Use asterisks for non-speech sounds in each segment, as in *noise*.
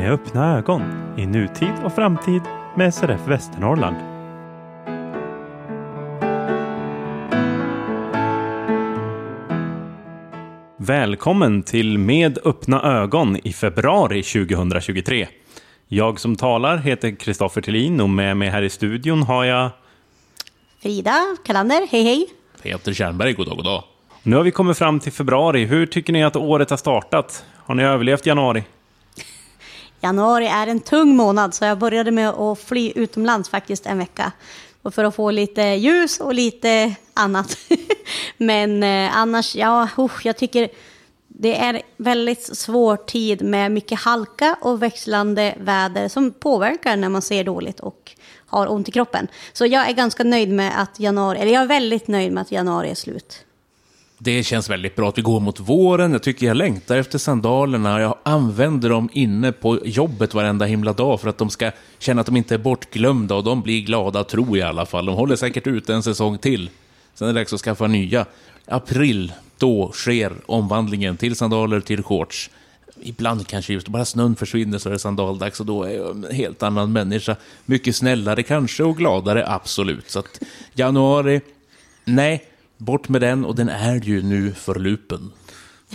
med öppna ögon i nutid och framtid med SRF Västernorrland. Välkommen till Med öppna ögon i februari 2023. Jag som talar heter Kristoffer Tillin och med mig här i studion har jag Frida Kalander, hej hej. Peter Tjernberg, god dag, god dag. Nu har vi kommit fram till februari. Hur tycker ni att året har startat? Har ni överlevt januari? Januari är en tung månad så jag började med att fly utomlands faktiskt en vecka. Och för att få lite ljus och lite annat. *laughs* Men eh, annars, ja, usch, jag tycker det är väldigt svår tid med mycket halka och växlande väder som påverkar när man ser dåligt och har ont i kroppen. Så jag är ganska nöjd med att januari, eller jag är väldigt nöjd med att januari är slut. Det känns väldigt bra att vi går mot våren. Jag tycker jag längtar efter sandalerna. Jag använder dem inne på jobbet varenda himla dag för att de ska känna att de inte är bortglömda och de blir glada, tror jag i alla fall. De håller säkert ut en säsong till. Sen är det dags att skaffa nya. April, då sker omvandlingen till sandaler, till shorts. Ibland kanske just bara snön försvinner så är det sandaldags och då är jag en helt annan människa. Mycket snällare kanske och gladare, absolut. Så att januari, nej, bort med den och den är ju nu för lupen.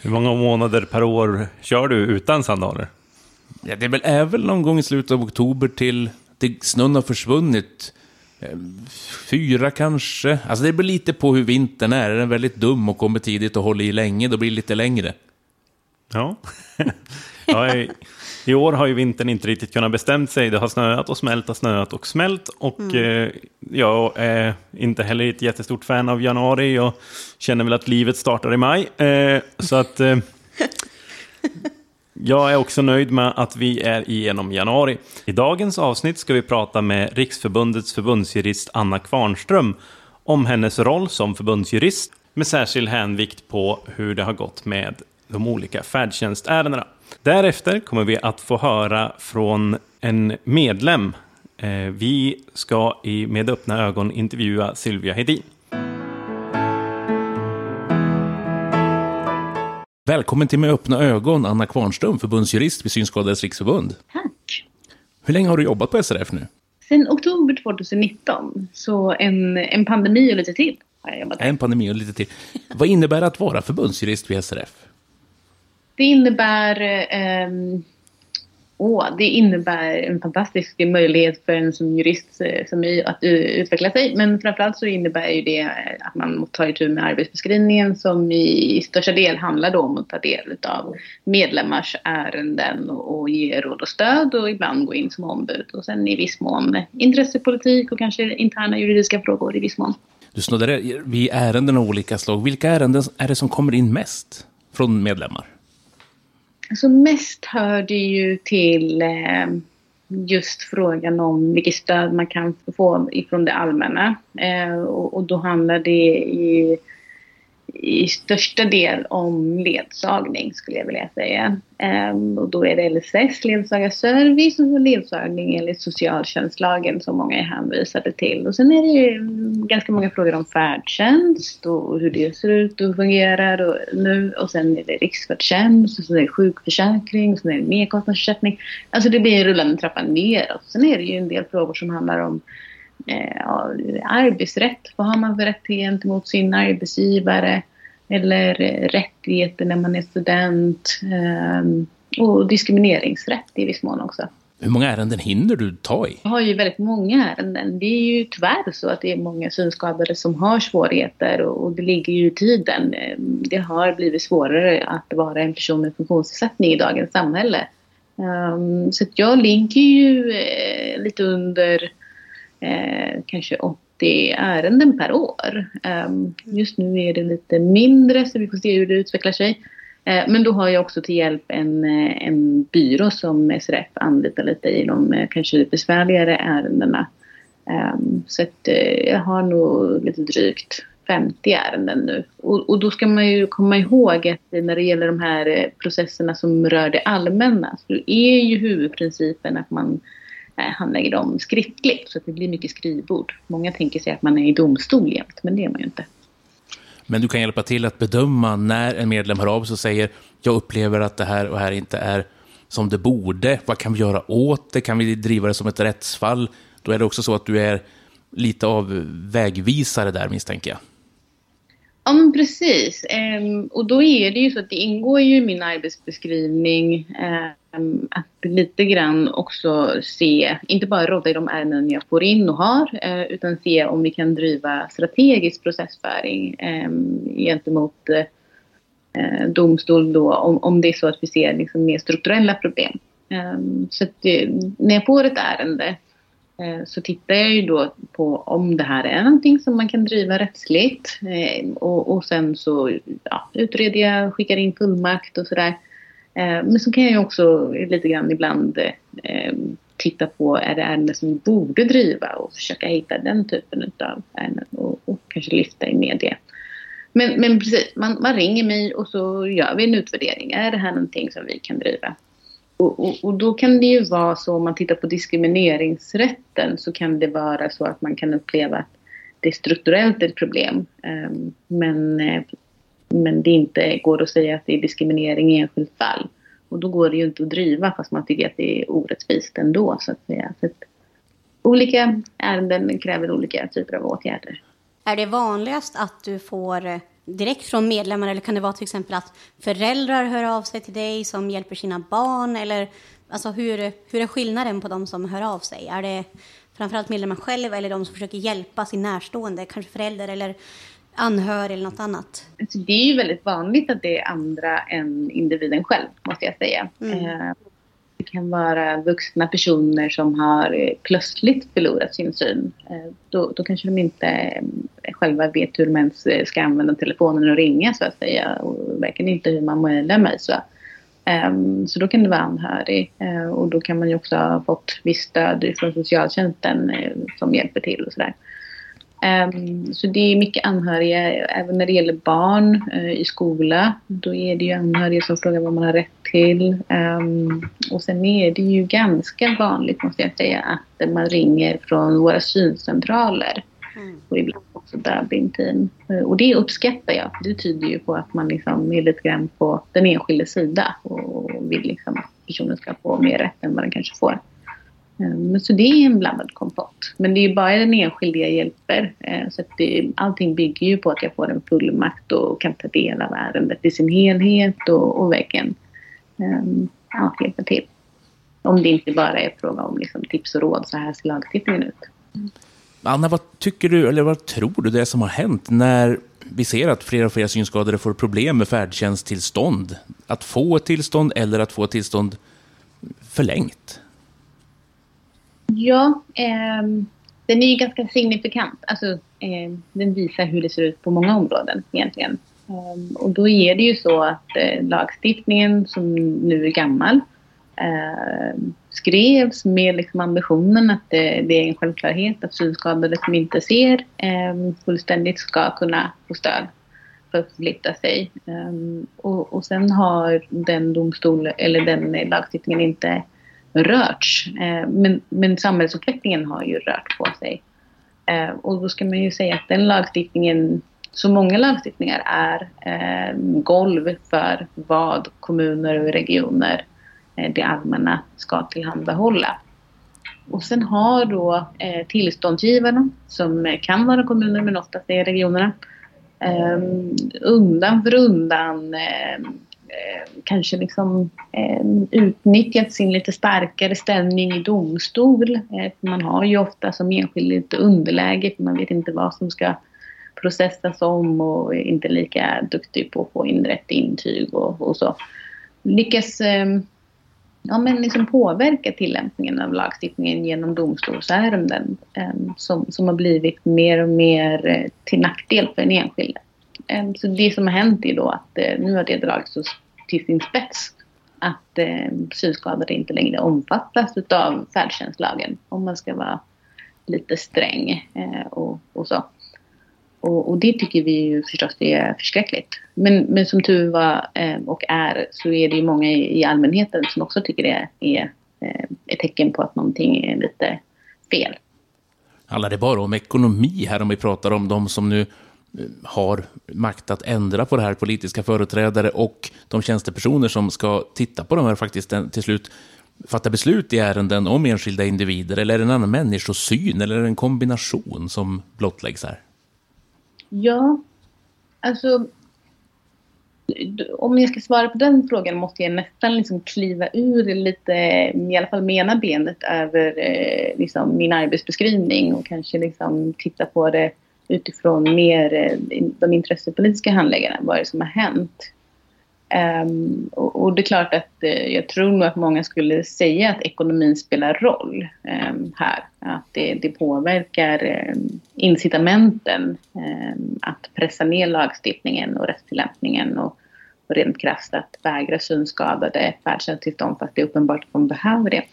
Hur många månader per år kör du utan sandaler? Ja, det är väl, är väl någon gång i slutet av oktober till, till snön har försvunnit. Eh, Fyra kanske. Alltså det beror lite på hur vintern är. Är den väldigt dum och kommer tidigt och håller i länge, då blir det lite längre. Ja. *laughs* I år har ju vintern inte riktigt kunnat bestämt sig. Det har snöat och smält och snöat och smält. Och eh, jag är inte heller ett jättestort fan av januari. Jag känner väl att livet startar i maj. Eh, så att... Eh, *laughs* jag är också nöjd med att vi är igenom januari. I dagens avsnitt ska vi prata med Riksförbundets förbundsjurist Anna Kvarnström om hennes roll som förbundsjurist med särskild hänvikt på hur det har gått med de olika färdtjänstärendena. Därefter kommer vi att få höra från en medlem. Eh, Vi ska i Med öppna ögon intervjua Sylvia Hedin. Välkommen till Med öppna ögon, Anna Kvarnström, förbundsjurist vid Synskadades riksförbund. Tack. Hur länge har du jobbat på SRF nu? Sen oktober 2019, så en, en pandemi och lite till har jag jobbat. En pandemi och lite till. Vad innebär det att vara förbundsjurist vid SRF? Det innebär, ehm, åh, det innebär en fantastisk möjlighet för en som jurist eh, som mig att utveckla sig. Men framförallt så innebär ju det eh, att man tar itu med arbetsbeskrivningen som i största del handlar då om att ta del av medlemmars ärenden och, och ge råd och stöd och ibland gå in som ombud. Och sen i viss mån intressepolitik och kanske interna juridiska frågor i viss mån. Du snuddade vid ärenden av olika slag. Vilka ärenden är det som kommer in mest från medlemmar? Så mest hör det ju till eh, just frågan om vilket stöd man kan få ifrån det allmänna. Eh, och då handlar det i, i största del om ledsagning skulle jag vilja säga. Eh, och då är det LSS, ledsagarservice och ledsagning enligt socialtjänstlagen som många är hänvisade till. Och sen är det ju mm, ganska många frågor om färdtjänst och hur det ser ut och fungerar och nu. Och sen är det riksfärdtjänst och sen är det sjukförsäkring och sen är det merkostnadsersättning. Alltså det blir en rullande trappa neråt. Sen är det ju en del frågor som handlar om eh, arbetsrätt. Vad har man för rätt gentemot sin arbetsgivare? Eller rättigheter när man är student. Eh, och diskrimineringsrätt i viss mån också. Hur många ärenden hinner du ta i? Jag har ju väldigt många ärenden. Det är ju tyvärr så att det är många synskadade som har svårigheter och, det ligger ju i tiden. Eh, Det har blivit svårare att vara en person med funktionsnedsättning i dagens samhälle. Um, så jag ligger ju eh, lite under eh, kanske 80 ärenden per år. Um, just nu är det lite mindre så vi får se hur det utvecklar sig. Eh, Men då har jag också till hjälp en, eh, en byrå som SRF anlitar lite i de eh, kanske lite besvärligare ärendena. Ehm, Så att eh, jag har nog lite drygt 50 ärenden nu. Och, och då ska man ju komma ihåg att när det gäller de här eh, processerna som rör det allmänna så är ju huvudprincipen att man eh, Eh, handlägger dem skriftligt så att det blir mycket skrivbord. Många tänker sig att man är i domstol jämt men det är man ju inte. Men du kan hjälpa till att bedöma när en medlem hör av sig och säger jag upplever att det här och här inte är som det borde? Vad kan vi göra åt det? Kan vi driva det som ett rättsfall? Då är det också så att du är lite av vägvisare där misstänker jag. Ja, men precis. Um, och då är det ju så att det ingår ju i min arbetsbeskrivning um, att lite grann också se, inte bara råda i de ärenden jag får in och har, uh, utan se om vi kan driva strategisk processföring um, ehm, gentemot uh, domstol då, om, om det är så att vi ser liksom mer strukturella problem. Så att det, när jag får ett ärende Eh, så tittar jag ju då på om det här är någonting som man kan driva rättsligt eh, och, och sen så ja, utreder jag, skickar in fullmakt och sådär. Eh, men så kan jag ju också lite grann ibland titta på är det ärenden som vi borde driva och försöka hitta den typen av ärenden och, och kanske lyfta i media. Men, men precis, man, man ringer mig och så gör vi en utvärdering. Är det här någonting som vi kan driva? Och, och, och, då kan det ju vara så, om man tittar på diskrimineringsrätten, så kan det vara så att man kan uppleva att det är strukturellt ett problem. Um, men, eh, men det inte går att säga att det är diskriminering i enskilt fall. Och då går det ju inte att driva fast man tycker att det är orättvist ändå, så att säga. Så att olika ärenden kräver olika typer av åtgärder. Är det vanligast att du får eh, direkt från medlemmar eller kan det vara till exempel att föräldrar hör av sig till dig som hjälper sina barn eller alltså hur, hur är skillnaden på de som hör av sig? Är det framförallt medlemmar själv eller de som försöker hjälpa sin närstående, kanske förälder eller anhörig eller något annat? Alltså det är ju väldigt vanligt att det är andra än individen själv måste jag säga. Mm. Det kan vara vuxna personer som har eh, plötsligt förlorat sin syn. Eh, då, då kanske de inte eh, själva vet hur de ens ska använda telefonen och ringa så att säga. Och verkligen inte hur man mejlar mig. Så. Ehm, så då kan det vara anhörig. Och då kan man ju också ha fått visst stöd från socialtjänsten som hjälper till och sådär. Um, så det är mycket anhöriga, även när det gäller barn uh, i skola. Då är det ju anhöriga som frågar vad man har rätt till. Um, och sen är det ju ganska vanligt, måste jag säga, att man ringer från våra syncentraler. Mm. Och ibland också dubbingteam. Uh, och det uppskattar jag. Det tyder ju på att man liksom är lite grann på den enskilde sida och vill liksom att personen ska få mer rätt än vad den kanske får. Ehm, så det är en blandad kompott. Men det är bara den enskilde jag hjälper. Ehm, så att det, allting bygger ju på att jag får en fullmakt och kan ta del av ärendet i sin helhet och, och verkligen ehm, ja, hjälpa till. Om det inte bara är fråga om liksom, tips och råd, så här ser lagstiftningen ut. Mm. Anna, vad tycker du, eller vad tror du det som har hänt när vi ser att fler och fler synskadade får problem med färdtjänsttillstånd? Att få ett tillstånd eller att få ett tillstånd förlängt? Ja, eh, den är ju ganska signifikant. Alltså, eh, den visar hur det ser ut på många områden egentligen. Eh, och då är det ju så att eh, lagstiftningen som nu är gammal ehm, skrevs med liksom ambitionen att det, det, är en självklarhet att synskadade som inte ser ehm, fullständigt ska kunna få stöd för att förflytta sig. Ehm, och, och sen har den domstol eller den lagstiftningen inte rörts. Eh, men, men samhällsutvecklingen har ju rört på sig. Eh, och då ska man ju säga att den lagstiftningen, så många lagstiftningar är eh, golv för vad kommuner och regioner, det allmänna, ska tillhandahålla. Och sen har då tillståndsgivarna, som kan vara kommuner men oftast är regionerna, undan för undan Eh, Eh, kanske liksom eh, utnyttjat sin lite starkare ställning i domstol. Eh, man har ju ofta som enskild lite underläge för man vet inte vad som ska processas om och är inte lika duktig på att få in rätt intyg och, och så. Lyckas eh, ja, men liksom påverka tillämpningen av lagstiftningen genom domstolsärenden eh, som, som har blivit mer och mer eh, till nackdel för den enskilde. Ehm, så det som har hänt är då att eh, nu har det dragits till sin spets att ehm, synskadade inte längre omfattas av färdtjänstlagen om man ska vara lite sträng eh, och, och, så. Och, och, det tycker vi ju förstås är förskräckligt. Men, men som tur var eh, och är så är det ju många i, i allmänheten som också tycker det är eh, ett tecken på att någonting är lite fel. Handlar det bara om ekonomi här om vi pratar om de som nu har makt att ändra på det här, politiska företrädare och de tjänstepersoner som ska titta på de här faktiskt eh, till slut fatta beslut i ärenden om enskilda individer? Eller är det en annan människosyn eller är det en kombination som blottläggs här? Ja, alltså om jag ska svara på den frågan måste jag nästan liksom kliva ur lite, i alla fall mena benet över eh, liksom min arbetsbeskrivning och kanske liksom titta på det utifrån mer eh, de intressepolitiska handläggarna, vad är det som har hänt? Um, och, och, det är klart att uh, jag tror nog att många skulle säga att ekonomin spelar roll um, här. Att det, det påverkar um, incitamenten att pressa ner lagstiftningen och rättstillämpningen och, och rent krasst att vägra synskadade färdtjänsttillstånd fast det är uppenbart att de behöver det.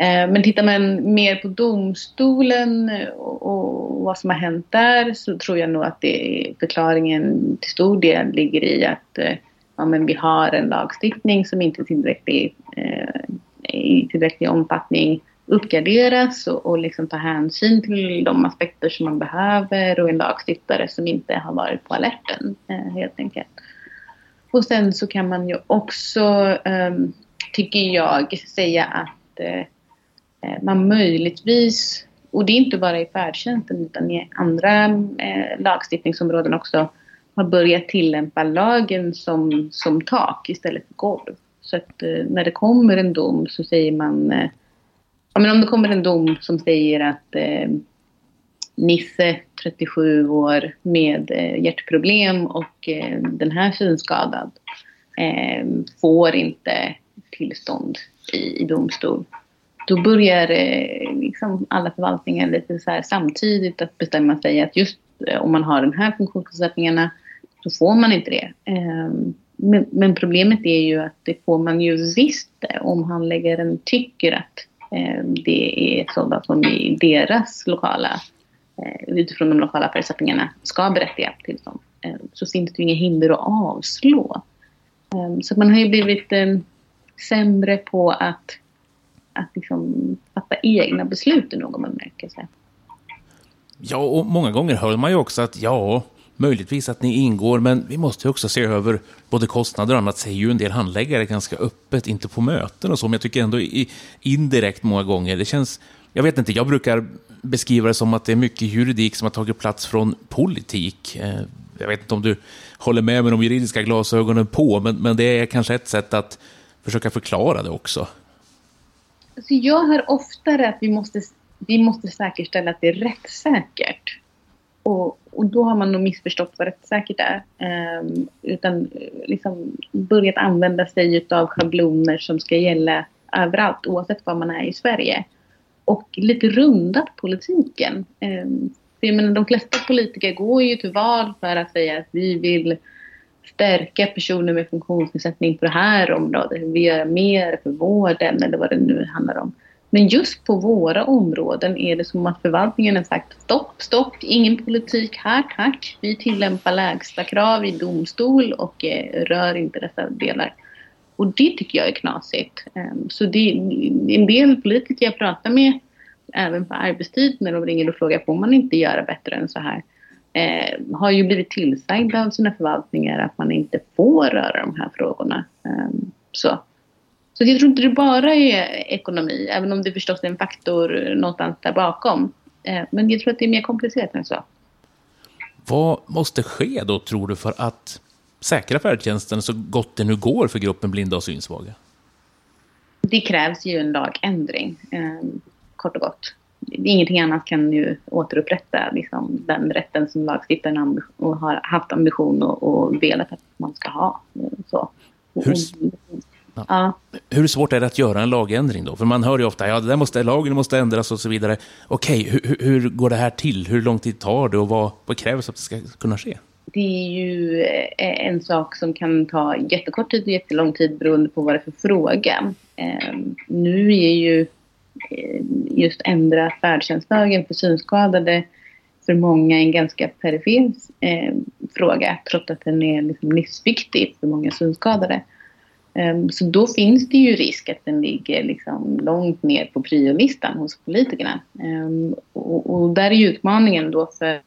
Eh, men tittar man mer på domstolen och, och vad som har hänt där så tror jag nog att det, förklaringen till stor del ligger i att eh, ja, men vi har en lagstiftning som inte tillräcklig, eh, i tillräcklig omfattning uppgraderas och, och liksom tar hänsyn till de aspekter som man behöver och en lagstiftare som inte har varit på alerten eh, helt enkelt. Och sen så kan man ju också, eh, tycker jag, säga att eh, Eh, man möjligtvis, och det är inte bara i färdtjänsten utan i andra eh, lagstiftningsområden också, har börjat tillämpa lagen som, som tak istället för golv. Så att eh, när det kommer en dom så säger man... Eh, ja, men om det kommer en dom som säger att eh, Nisse, 37 år, med eh, hjärtproblem och eh, den här synskadad eh, får inte tillstånd i, i domstol. Då börjar eh, liksom alla förvaltningar lite så samtidigt att bestämma sig att just eh, om man har de här funktionsnedsättningarna så får man inte det. Ehm, men, men, problemet är ju att det får man ju visst om handläggaren tycker att ehm, det är sådant som i deras lokala, eh, utifrån de lokala förutsättningarna, ska berättiga till dem. Ehm, så finns det ju inga hinder att avslå. Så man har ju blivit sämre på att, att liksom fatta egna beslut i någon bemärkelse. Ja, och många gånger hör man ju också att ja, möjligtvis att ni ingår, men vi måste också se över både kostnader och annat, säger ju en del handläggare ganska öppet, inte på möten och så, men jag tycker ändå indirekt många gånger. Det känns, jag vet inte, jag brukar beskriva det som att det är mycket juridik som har tagit plats från politik. Eh, jag vet inte om du håller med med de juridiska glasögonen på, men, men det är kanske ett sätt att försöka förklara det också. Alltså jag hör oftare att vi måste, vi måste säkerställa att det är rättssäkert. Och, och då har man nog missförstått vad rättssäkert är. Um, utan eh, liksom börjat använda sig av schabloner som ska gälla överallt oavsett var man är i Sverige. Och lite rundat politiken. Um, för jag menar, de flesta politiker går ju till val för att säga att vi vill stärka personer med funktionsnedsättning på det här området. Vi göra mer för vården eller vad det nu handlar om. Men just på våra områden är det som att förvaltningen har sagt stopp, stopp, ingen politik här tack. Vi tillämpar lägsta krav i domstol och eh, rör inte dessa delar. Och det tycker jag är knasigt. Um, så det, en del politiker jag pratar med, även på arbetstid, när de ringer och frågar får man inte göra bättre än så här, eh, har ju blivit tillsagda av sina förvaltningar att man inte får röra de här frågorna. Um, så så jag tror inte det bara är ekonomi, även om det förstås är en faktor någonstans där bakom. Eh, men jag tror att det är mer komplicerat än så. Vad måste ske då, tror du, för att säkra färdtjänsten så gott det nu går för gruppen blinda och synsvaga? Det krävs ju en lagändring, eh, kort och gott. Ingenting annat kan ju återupprätta liksom, den rätten som lagstiftaren har haft ambition och, och velat att man ska ha. Så. Hur, Ja. Hur svårt är det att göra en lagändring då? För man hör ju ofta, ja, det där måste, lagen måste ändras och så vidare. Okej, hur, hur går det här till? Hur lång tid tar det och vad, vad krävs att det ska kunna ske? Det är ju eh, en sak som kan ta jättekort tid och jättelång tid beroende på vad det är för fråga. Ehm, nu är ju Eh, just ändra färdtjänstlagen för synskadade för många en ganska perifer eh, fråga trots att den är liksom livsviktig för många synskadade. Um, så då finns det ju risk att den ligger liksom långt ner på priolistan hos politikerna. Um, och, och där är ju utmaningen då för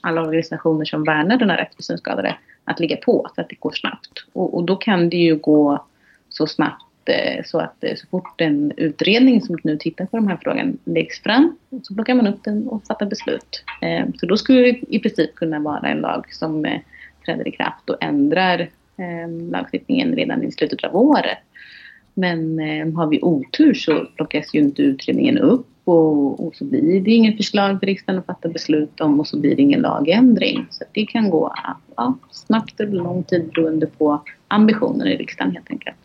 alla organisationer som värnar den här rätt för synskadade att ligga på så att det går snabbt. Och, och då kan det ju gå så snabbt Eh, så att eh, så fort en utredning som nu tittar på de här frågorna läggs fram så plockar man upp den och fattar beslut. Eh, så då skulle det i princip kunna vara en lag som träder i kraft och ändrar lagstiftningen redan i slutet av året. Men har vi otur så plockas ju inte utredningen upp och, och, så blir det inget förslag för riksdagen att fatta beslut om och så blir det ingen lagändring. Så det kan gå ja, snabbt eller lång tid beroende på ambitionen i riksdagen helt enkelt.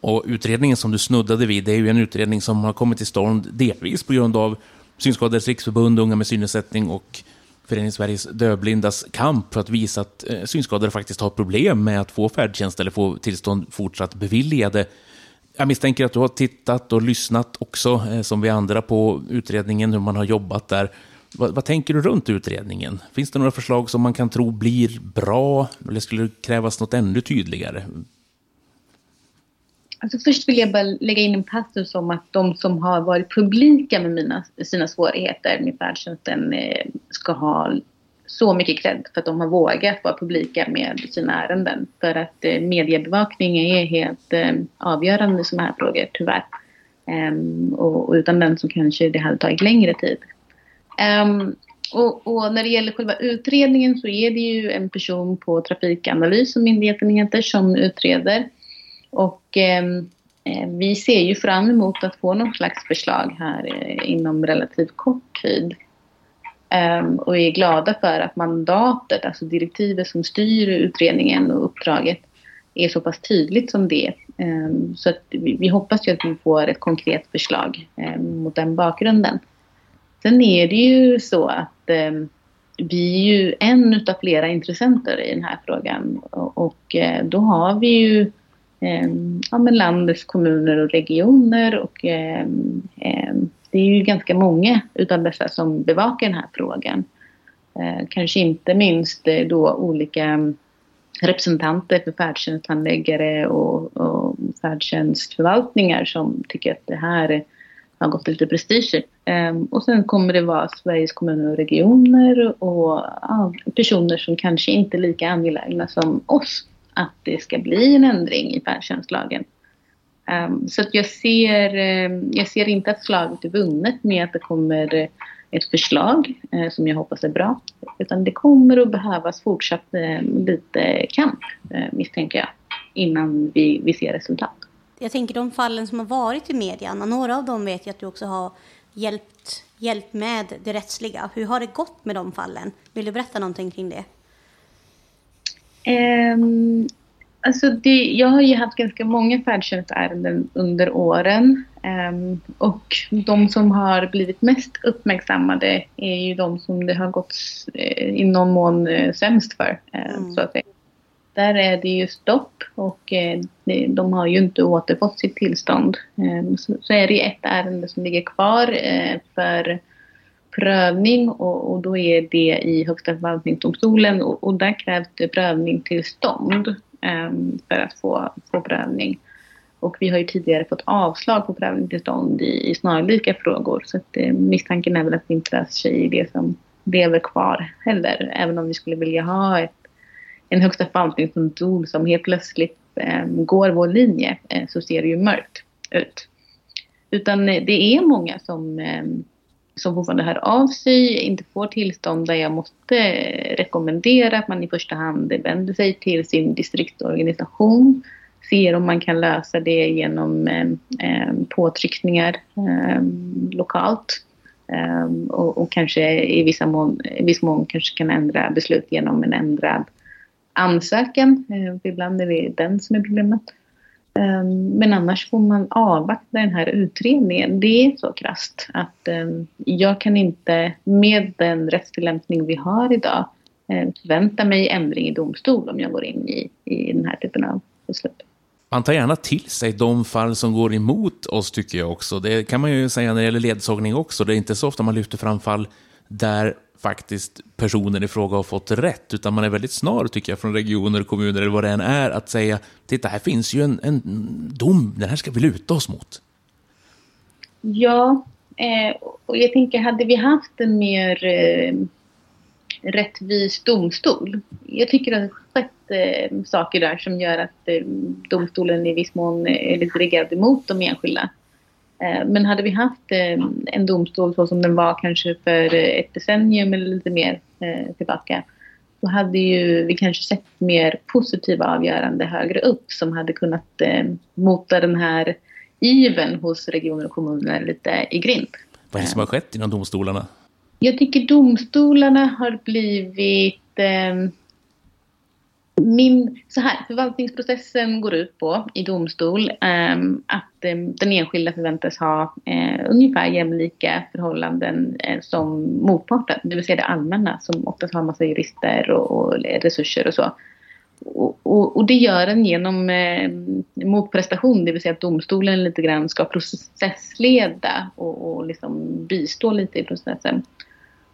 Och utredningen som du snuddade vid, det är ju en utredning som har kommit till stånd delvis på grund av Synskadades riksförbund, Unga med synnedsättning och Föreningen Sveriges dövblindas kamp för att visa att eh, synskadade faktiskt har problem med att få färdtjänst eller få tillstånd fortsatt beviljade. Jag misstänker att du har tittat och lyssnat också, eh, som vi andra, på utredningen, hur man har jobbat där. Vad, vad, tänker du runt utredningen? Finns det några förslag som man kan tro blir bra? Eller skulle det krävas något ännu tydligare? Alltså först vill jag bara lägga in en passus om att de som har varit publika med mina, sina svårigheter med färdtjänsten eh, ska ha så mycket cred för att de har vågat vara publika med sina ärenden. För att eh, mediebevakning är helt eh, avgörande i sådana här frågor, tyvärr. Um, och, och, utan den så kanske det hade tagit längre tid. Um, och, och, när det gäller själva utredningen så är det ju en person på Trafikanalys som myndigheten heter som utreder. Och och ehm, eh, vi ser ju fram emot att få någon slags förslag här eh, inom relativt kort tid. Ehm, och är glada för att mandatet, alltså direktivet som styr utredningen och uppdraget är så pass tydligt som det um, Så att vi, vi, hoppas ju att vi får ett konkret förslag mot den bakgrunden. Sen är det ju så att vi är ju en utav flera intressenter i den här frågan och, och eh, då har vi ju Ehm, ja, men landets kommuner och regioner och ehm, ehm, det är ju ganska många utav dessa som bevakar den här frågan. Eh, kanske inte minst eh, då olika representanter för färdtjänsthandläggare och, och färdtjänstförvaltningar som tycker att det här har gått lite prestige. Och sen kommer det vara Sveriges kommuner och regioner och personer som kanske inte är lika angelägna som oss att det ska bli en ändring i färdtjänstlagen. Ehm, så att jag, ser, ehm, jag ser inte att slaget är vunnet med att det kommer eh, ett förslag eh, som jag hoppas är bra. Utan det kommer att behövas fortsatt ehm, lite kamp eh, misstänker jag innan vi, vi ser resultat. Jag tänker de fallen som har varit i media, Anna, några av dem vet jag att du också har hjälpt, hjälpt med det rättsliga. Hur har det gått med de fallen? Vill du berätta någonting kring det? Um, Alltså det, jag har ju haft ganska många färdtjänstärenden under åren. Um, och de som har blivit mest uppmärksammade är ju de som det har gått eh, i någon mån eh, sämst för. Eh, mm. så att säga. Där är det ju stopp och de har ju inte återfått sitt tillstånd. Ehm, så, är det ett ärende som ligger kvar för prövning och, och, då är det i Högsta förvaltningsdomstolen och, och där krävs det prövningstillstånd um, för att få, få prövning. Och vi har ju tidigare fått avslag på prövningstillstånd i, i snarlika frågor så att, eh, misstanken är väl att det inte löser sig i det som lever kvar heller. Även om vi skulle vilja ha ett, en högsta förvaltningsdomstol som helt plötsligt eh, går vår linje eh, så ser det ju mörkt ut. Utan eh, det är många som ehm, som fortfarande hör av sig, inte får tillstånd där jag måste rekommendera att man i första hand vänder sig till sin distriktsorganisation, ser om man kan lösa det genom eh, eh påtryckningar eh, lokalt eh, och, och, kanske i vissa mån, i viss mån kanske kan ändra beslut genom en ändrad ansökan. Eh, ibland är det den som är problemet. Ehm, men annars får man avvakta den här utredningen. Det är så krasst att ehm, jag kan inte med den rättstillämpning vi har idag ehm, förvänta mig ändring i domstol om jag går in i, i den här typen av beslut. Man tar gärna till sig de fall som går emot oss tycker jag också. Det kan man ju säga när det gäller ledsagning också. Det är inte så ofta man lyfter fram fall där faktiskt personen i fråga har fått rätt, utan man är väldigt snar, tycker jag, från regioner, kommuner eller vad det än är, att säga titta, här finns ju en, en dom, den här ska vi luta oss mot. Ja, eh, och jag tänker, hade vi haft en mer eh, rättvis domstol. Jag tycker att det har skett eh, saker där som gör att eh, domstolen i viss mån är lite riggad emot de enskilda. Eh, men hade vi haft eh, en domstol så som den var kanske för ett decennium eller lite mer eh, tillbaka så hade ju vi kanske sett mer positiva avgörande högre upp som hade kunnat mota den här iven hos regioner och kommuner lite i grind. Vad är det som har skett inom domstolarna? Jag tycker domstolarna har blivit eh, min, så här, förvaltningsprocessen går ut på i domstol eh, att eh, den enskilda förväntas ha eh, ungefär jämlika förhållanden eh, som motparten, det vill säga det allmänna som oftast har massa jurister och, och resurser och så. Och, och, och, det gör den genom eh, motprestation, det vill säga att domstolen lite grann ska processleda och, och liksom bistå lite i processen.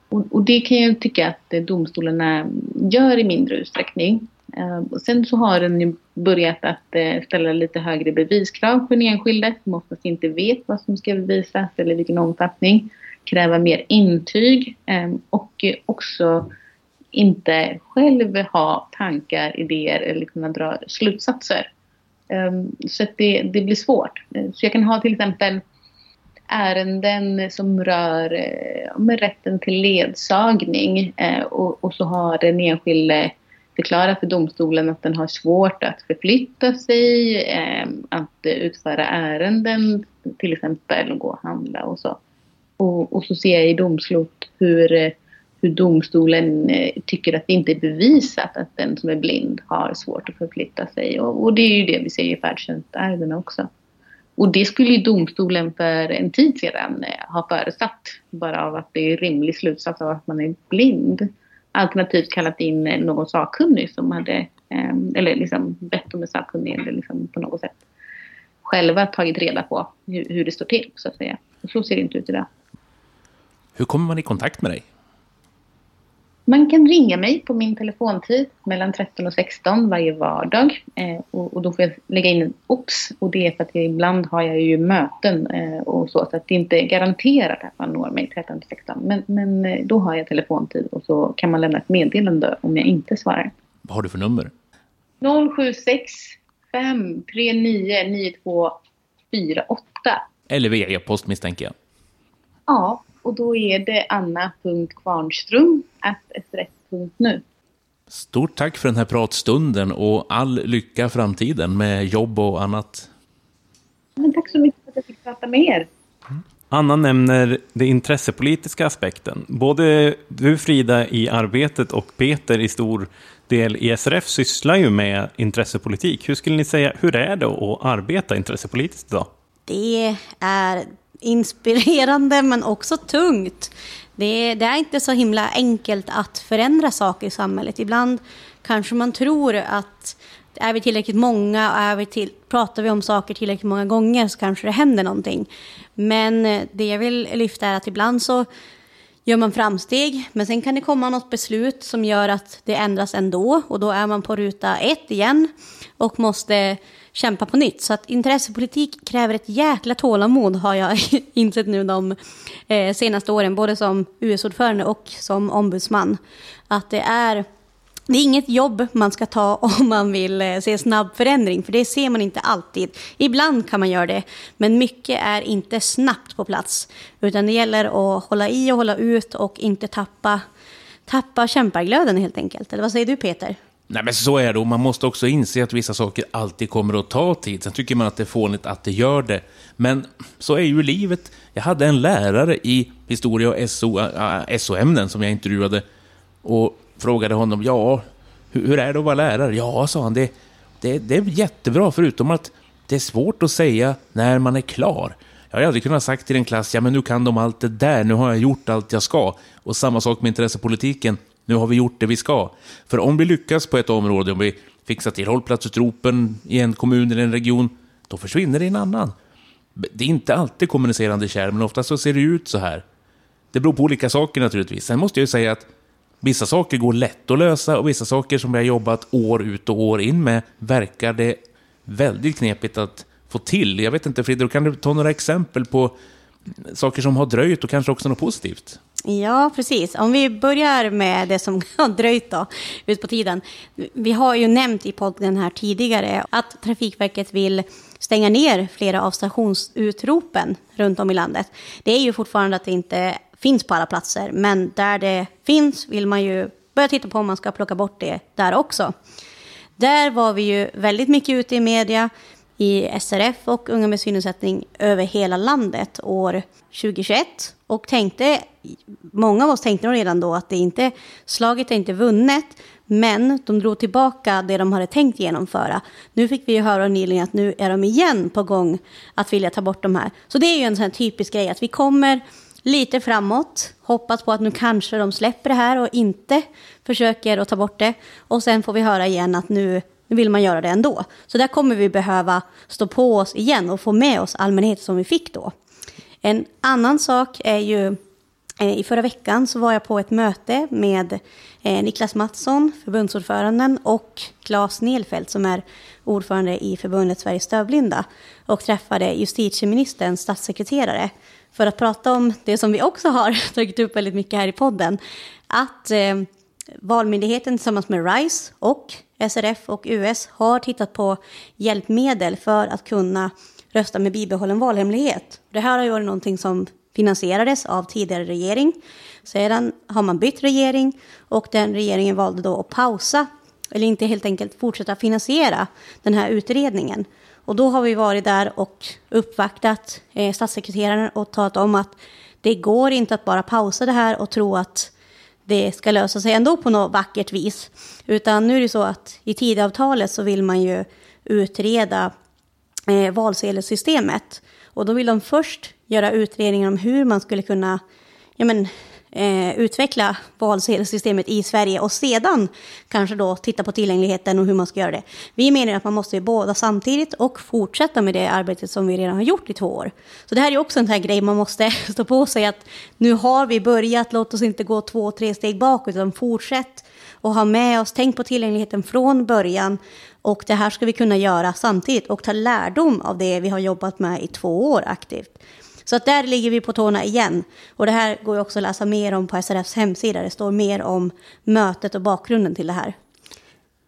Och, och, det kan jag tycka att domstolarna gör i mindre utsträckning. Eh, och sen så har den ju börjat att eh, ställa lite högre beviskrav på den enskilde som oftast inte vet vad som ska bevisas eller vilken omfattning. Kräva mer intyg eh, och också inte själv ha tankar, idéer eller kunna dra slutsatser. Eh, så att det, det blir svårt. Eh, så jag kan ha till exempel ärenden som rör eh, med rätten till ledsagning och, och så har den enskilde förklara för domstolen att den har svårt att förflytta sig, eh, att utföra ärenden, till exempel gå och handla och så. Och, och så ser jag i domslut hur, eh, hur domstolen eh, tycker att det inte är bevisat att den som är blind har svårt att förflytta sig. Och, och det är ju det vi ser i färdtjänstärendena också. Och det skulle ju domstolen för en tid sedan eh, ha förutsatt bara av att det är rimlig slutsats av att man är blind alternativt kallat in någon sakkunnig som hade, ehm, eller liksom bett om en sakkunnig eller liksom på något sätt själva tagit reda på hur, hur det står till så att säga. Och så ser det inte ut idag. Hur kommer man i kontakt med dig? Man kan ringa mig på min telefontid mellan 13 och 16 varje vardag. Eh, och, och, då får jag lägga in en OBS. Och det är för att ibland har jag ju möten eh, och så. Så att det inte är garanterat att man når mig 13 till 16. Men, men eh, då har jag telefontid och så kan man lämna ett meddelande om jag inte svarar. Vad har du för nummer? 076 539 9248. Eller via e-post misstänker jag. Ja, och då är det anna.kvarnström.srf.nu. Stort tack för den här pratstunden och all lycka framtiden med jobb och annat. Men tack så mycket för att jag fick prata med er. Anna nämner den intressepolitiska aspekten. Både du Frida i arbetet och Peter i stor del i SRF sysslar ju med intressepolitik. Hur skulle ni säga, hur är det att arbeta intressepolitiskt idag? Det är inspirerande men också tungt. Det, det, är inte så himla enkelt att förändra saker i samhället. Ibland kanske man tror att är vi tillräckligt många och är vi till, pratar vi om saker tillräckligt många gånger så kanske det händer någonting. Men eh, det jag vill lyfta är att ibland så gör man framsteg, men sen kan det komma något beslut som gör att det ändras ändå och då är man på ruta ett igen och måste kämpa på nytt. Så att intressepolitik kräver ett jäkla tålamod har jag *laughs* insett nu de eh, senaste åren, både som US-ordförande och som ombudsman. Att det är det är inget jobb man ska ta *laughs* om man vill eh, se snabb förändring, för det ser man inte alltid. Ibland kan man göra det, men mycket är inte snabbt på plats. Utan det gäller att hålla i och hålla ut och inte tappa, tappa kämparglöden helt enkelt. Eller vad säger du Peter? Nej men så är det och man måste också inse att vissa saker alltid kommer att ta tid. Sen tycker man att det är fånigt att det gör det. Men så är ju livet. Jag hade en lärare i historia och SO-ämnen äh, SO-ämnen som jag intervjuade och frågade honom, ja, hur, hur är det att vara lärare? Ja, sa han, det, det, det är jättebra förutom att det är svårt att säga när man är klar. Jag hade aldrig kunnat sagt till en klass, ja men nu kan de allt det där, nu har jag gjort allt jag ska. Och samma sak med intressepolitiken. Nu har vi gjort det vi ska. För om vi lyckas på ett område, om vi fixar till hållplatsutropen i en kommun eller en region, då försvinner det i en annan. Det är inte alltid kommunicerande kärl, men ofta så ser det ut så här. Det beror på olika saker naturligtvis. Sen måste jag ju säga att vissa saker går lätt att lösa och vissa saker som vi har jobbat år ut och år in med verkar det väldigt knepigt att få till. Jag vet inte, Frida, kan du ta några exempel på saker som har dröjt och kanske också något positivt? Ja, precis. Om vi börjar med det som *laughs* har dröjt då, ut på tiden. Vi har ju nämnt i podden här tidigare att Trafikverket vill stänga ner flera av stationsutropen runt om i landet. Det är ju fortfarande att det inte finns på alla platser, men där det finns vill man ju börja titta på om man ska plocka bort det där också. Där var vi ju väldigt mycket ute i media i SRF och Unga med synnedsättning över hela landet år 2021 och tänkte, många av oss tänkte nog redan då att det inte, slaget är inte vunnet, men de drog tillbaka det de hade tänkt genomföra. Nu fick vi ju höra nyligen att nu är de igen på gång att vilja ta bort de här. Så det är ju en sån här typisk grej att vi kommer lite framåt, hoppas på att nu kanske de släpper det här och inte försöker att ta bort det. Och sen får vi höra igen att nu, nu vill man göra det ändå. Så där kommer vi behöva stå på oss igen och få med oss allmänheten som vi fick då. En annan sak är ju, eh, i förra veckan så var jag på ett möte med eh, Niklas Mattsson, förbundsordföranden, och Claes Nelfelt som är ordförande i förbundet Sveriges dövblinda och träffade justitieministerns statssekreterare för att prata om det som vi också har *laughs* tagit upp väldigt mycket här i podden. Att eh, Valmyndigheten tillsammans med RISE och SRF och US har tittat på hjälpmedel för att kunna rösta med bibehållen valhemlighet. Det här har ju varit någonting som finansierades av tidigare regering. Sedan har man bytt regering och den regeringen valde då att pausa eller inte helt enkelt fortsätta finansiera den här utredningen. Och då har vi varit där och uppvaktat eh, statssekreteraren och talat om att det går inte att bara pausa det här och tro att det ska lösa sig ändå på något vackert vis. Utan nu är det så att i tidavtalet så vill man ju utreda eh, valsedelssystemet. Och då vill de först göra utredningar om hur man skulle kunna ja men, eh, utveckla valsedelssystemet i Sverige och sedan kanske då titta på tillgängligheten och hur man ska göra det. Vi menar att man måste båda samtidigt och fortsätta med det arbetet som vi redan har gjort i två år. Så det här är också en sån här grej man måste *laughs* stå på sig att nu har vi börjat, låt oss inte gå två, tre steg bakåt utan fortsätt och ha med oss, tänk på tillgängligheten från början och det här ska vi kunna göra samtidigt och ta lärdom av det vi har jobbat med i två år aktivt. Så att där ligger vi på tårna igen. Och det här går ju också att läsa mer om på SRFs hemsida. Det står mer om mötet och bakgrunden till det här.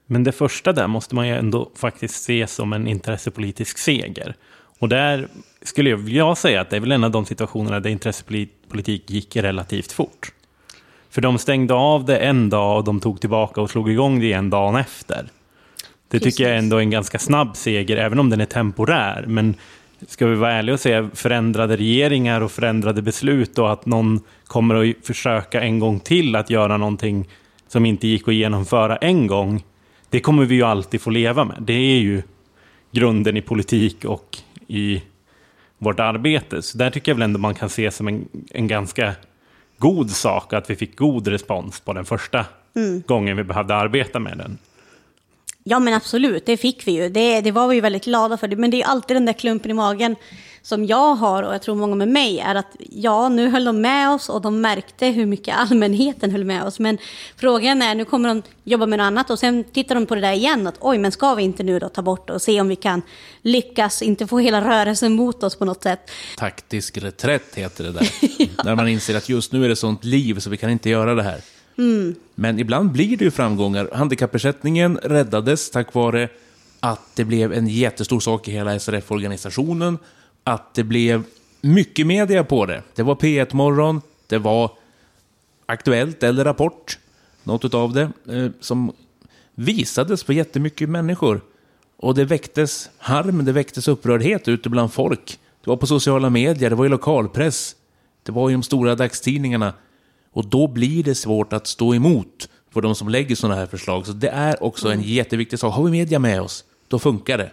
Men det första där måste man ju ändå faktiskt se som en intressepolitisk seger. Och där skulle jag säga att det är väl en av de situationerna där intressepolitik gick relativt fort. För de stängde av det en dag och de tog tillbaka och slog igång det igen dagen efter. Det tycker jag ändå är en ganska snabb seger, även om den är temporär. Men ska vi vara ärliga och säga, förändrade regeringar och förändrade beslut och att någon kommer att försöka en gång till att göra någonting som inte gick att genomföra en gång, det kommer vi ju alltid få leva med. Det är ju grunden i politik och i vårt arbete. Så där tycker jag väl ändå man kan se som en, en ganska god sak att vi fick god respons på den första mm. gången vi behövde arbeta med den. Ja men absolut, det fick vi ju. Det, det var vi ju väldigt glada för. Men det är alltid den där klumpen i magen som jag har och jag tror många med mig är att ja, nu höll de med oss och de märkte hur mycket allmänheten höll med oss. Men frågan är, nu kommer de jobba med något annat och sen tittar de på det där igen att oj, men ska vi inte nu då ta bort och se om vi kan lyckas, inte få hela rörelsen mot oss på något sätt. Taktisk reträtt heter det där. *laughs* ja. När man inser att just nu är det sånt liv så vi kan inte göra det här. Mm. Men ibland blir det ju framgångar. Handikappersättningen räddades tack vare att det blev en jättestor sak i hela SRF-organisationen. Att det blev mycket media på det. Det var P1-morgon, det var Aktuellt eller Rapport, något av det, eh, som visades för jättemycket människor. Och det väcktes harm, det väcktes upprördhet ute bland folk. Det var på sociala medier, det var i lokalpress, det var i de stora dagstidningarna. Och då blir det svårt att stå emot för de som lägger sådana här förslag. Så det är också en jätteviktig sak. Har vi media med oss, då funkar det.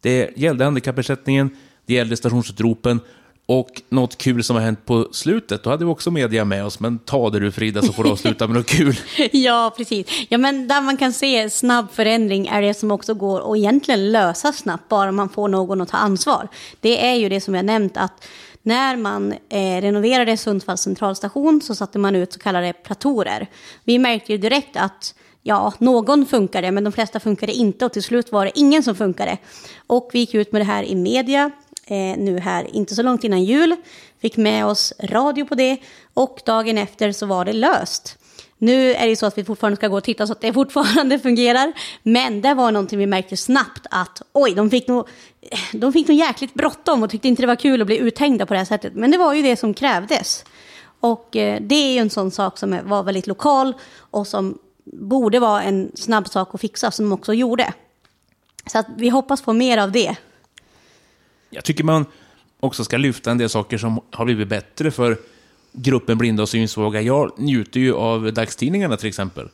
Det gällde handikappersättningen, det gällde stationsutropen och något kul som har hänt på slutet, då hade vi också media med oss. Men ta det du Frida så får du avsluta med något kul. *laughs* ja, precis. Ja, men där man kan se snabb förändring är det som också går att egentligen lösa snabbt, bara man får någon att ta ansvar. Det är ju det som jag nämnt, att när man eh, renoverade Sundsvalls centralstation så satte man ut så kallade platorer. Vi märkte ju direkt att ja, någon funkade, men de flesta funkade inte och till slut var det ingen som funkade. Och vi gick ut med det här i media. eh, nu här, inte så långt innan jul. Fick med oss radio på det och dagen efter så var det löst. Nu är det ju så att vi fortfarande ska gå och titta så att det *laughs* fortfarande fungerar. Men det var någonting vi märkte snabbt att oj, de fick nog, eh, de fick nog jäkligt bråttom och tyckte inte det var kul att bli uthängda på det här sättet. Men det var ju det som krävdes. Och eh, det är ju en sån sak som var väldigt lokal och som borde vara en snabb sak att fixa som de också gjorde. Så att vi hoppas på mer av det. Jag tycker man också ska lyfta en del saker som har blivit bättre för gruppen blinda och synsvaga. Jag njuter ju av dagstidningarna till exempel.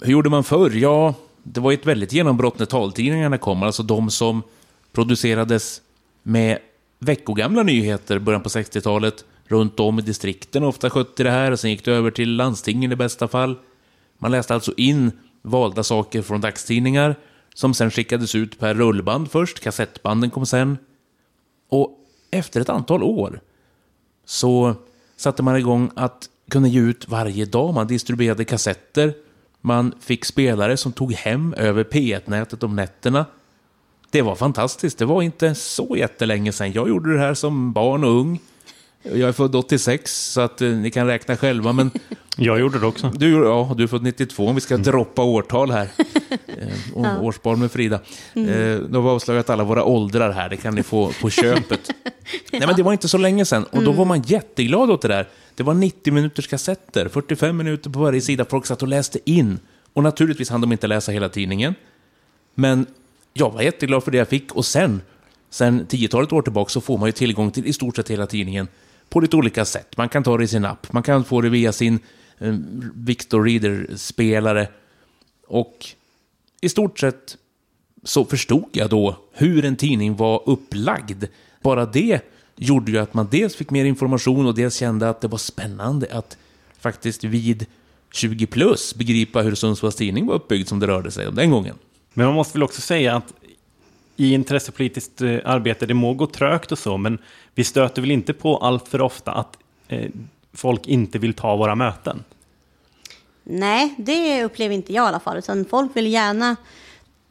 Hur gjorde man förr? Ja, det var ett väldigt genombrott när taltidningarna kom, alltså de som producerades med veckogamla nyheter början på 60-talet runt om i distrikten ofta skötte det här och sen gick det över till landstingen i bästa fall. Man läste alltså in valda saker från dagstidningar som sen skickades ut per rullband först, kassettbanden kom sen. Och efter ett antal år så satte man igång att kunna ge ut varje dag. Man distribuerade kassetter. Man fick spelare som tog hem över P1-nätet om nätterna. Det var fantastiskt. Det var inte så jättelänge sedan. Jag gjorde det här som barn och ung. Jag är född 86, så att eh, ni kan räkna själva. Men *laughs* Jag gjorde det också. du, ja, du är född 92, om vi ska droppa årtal här. *laughs* Eh, och Årsbarn med Frida. Eh, då har vi avslöjat alla våra åldrar här, det kan ni få på köpet. *laughs* Nej, men det var inte så länge sedan, och då var man jätteglad åt det där. Det var 90 minuters kassetter, 45 minuter på varje sida. Folk satt och läste in. Och naturligtvis hann de inte läsa hela tidningen. Men jag var jätteglad för det jag fick. Och sen, sen tiotalet år tillbaka, så får man ju tillgång till i stort sett hela tidningen på lite olika sätt. Man kan ta det i sin app, man kan få det via sin eh, Victor Reader-spelare. Och i stort sett så förstod jag då hur en tidning var upplagd. Bara det gjorde ju att man dels fick mer information och dels kände att det var spännande att faktiskt vid 20 plus begripa hur Sundsvalls tidning var uppbyggd som det rörde sig om den gången. Men man måste väl också säga att i intressepolitiskt eh, arbete, det må gå trögt och så, men vi stöter väl inte på allt för ofta att eh, folk inte vill ta våra möten. Nej, det upplever inte jag i alla fall. Utan folk vill gärna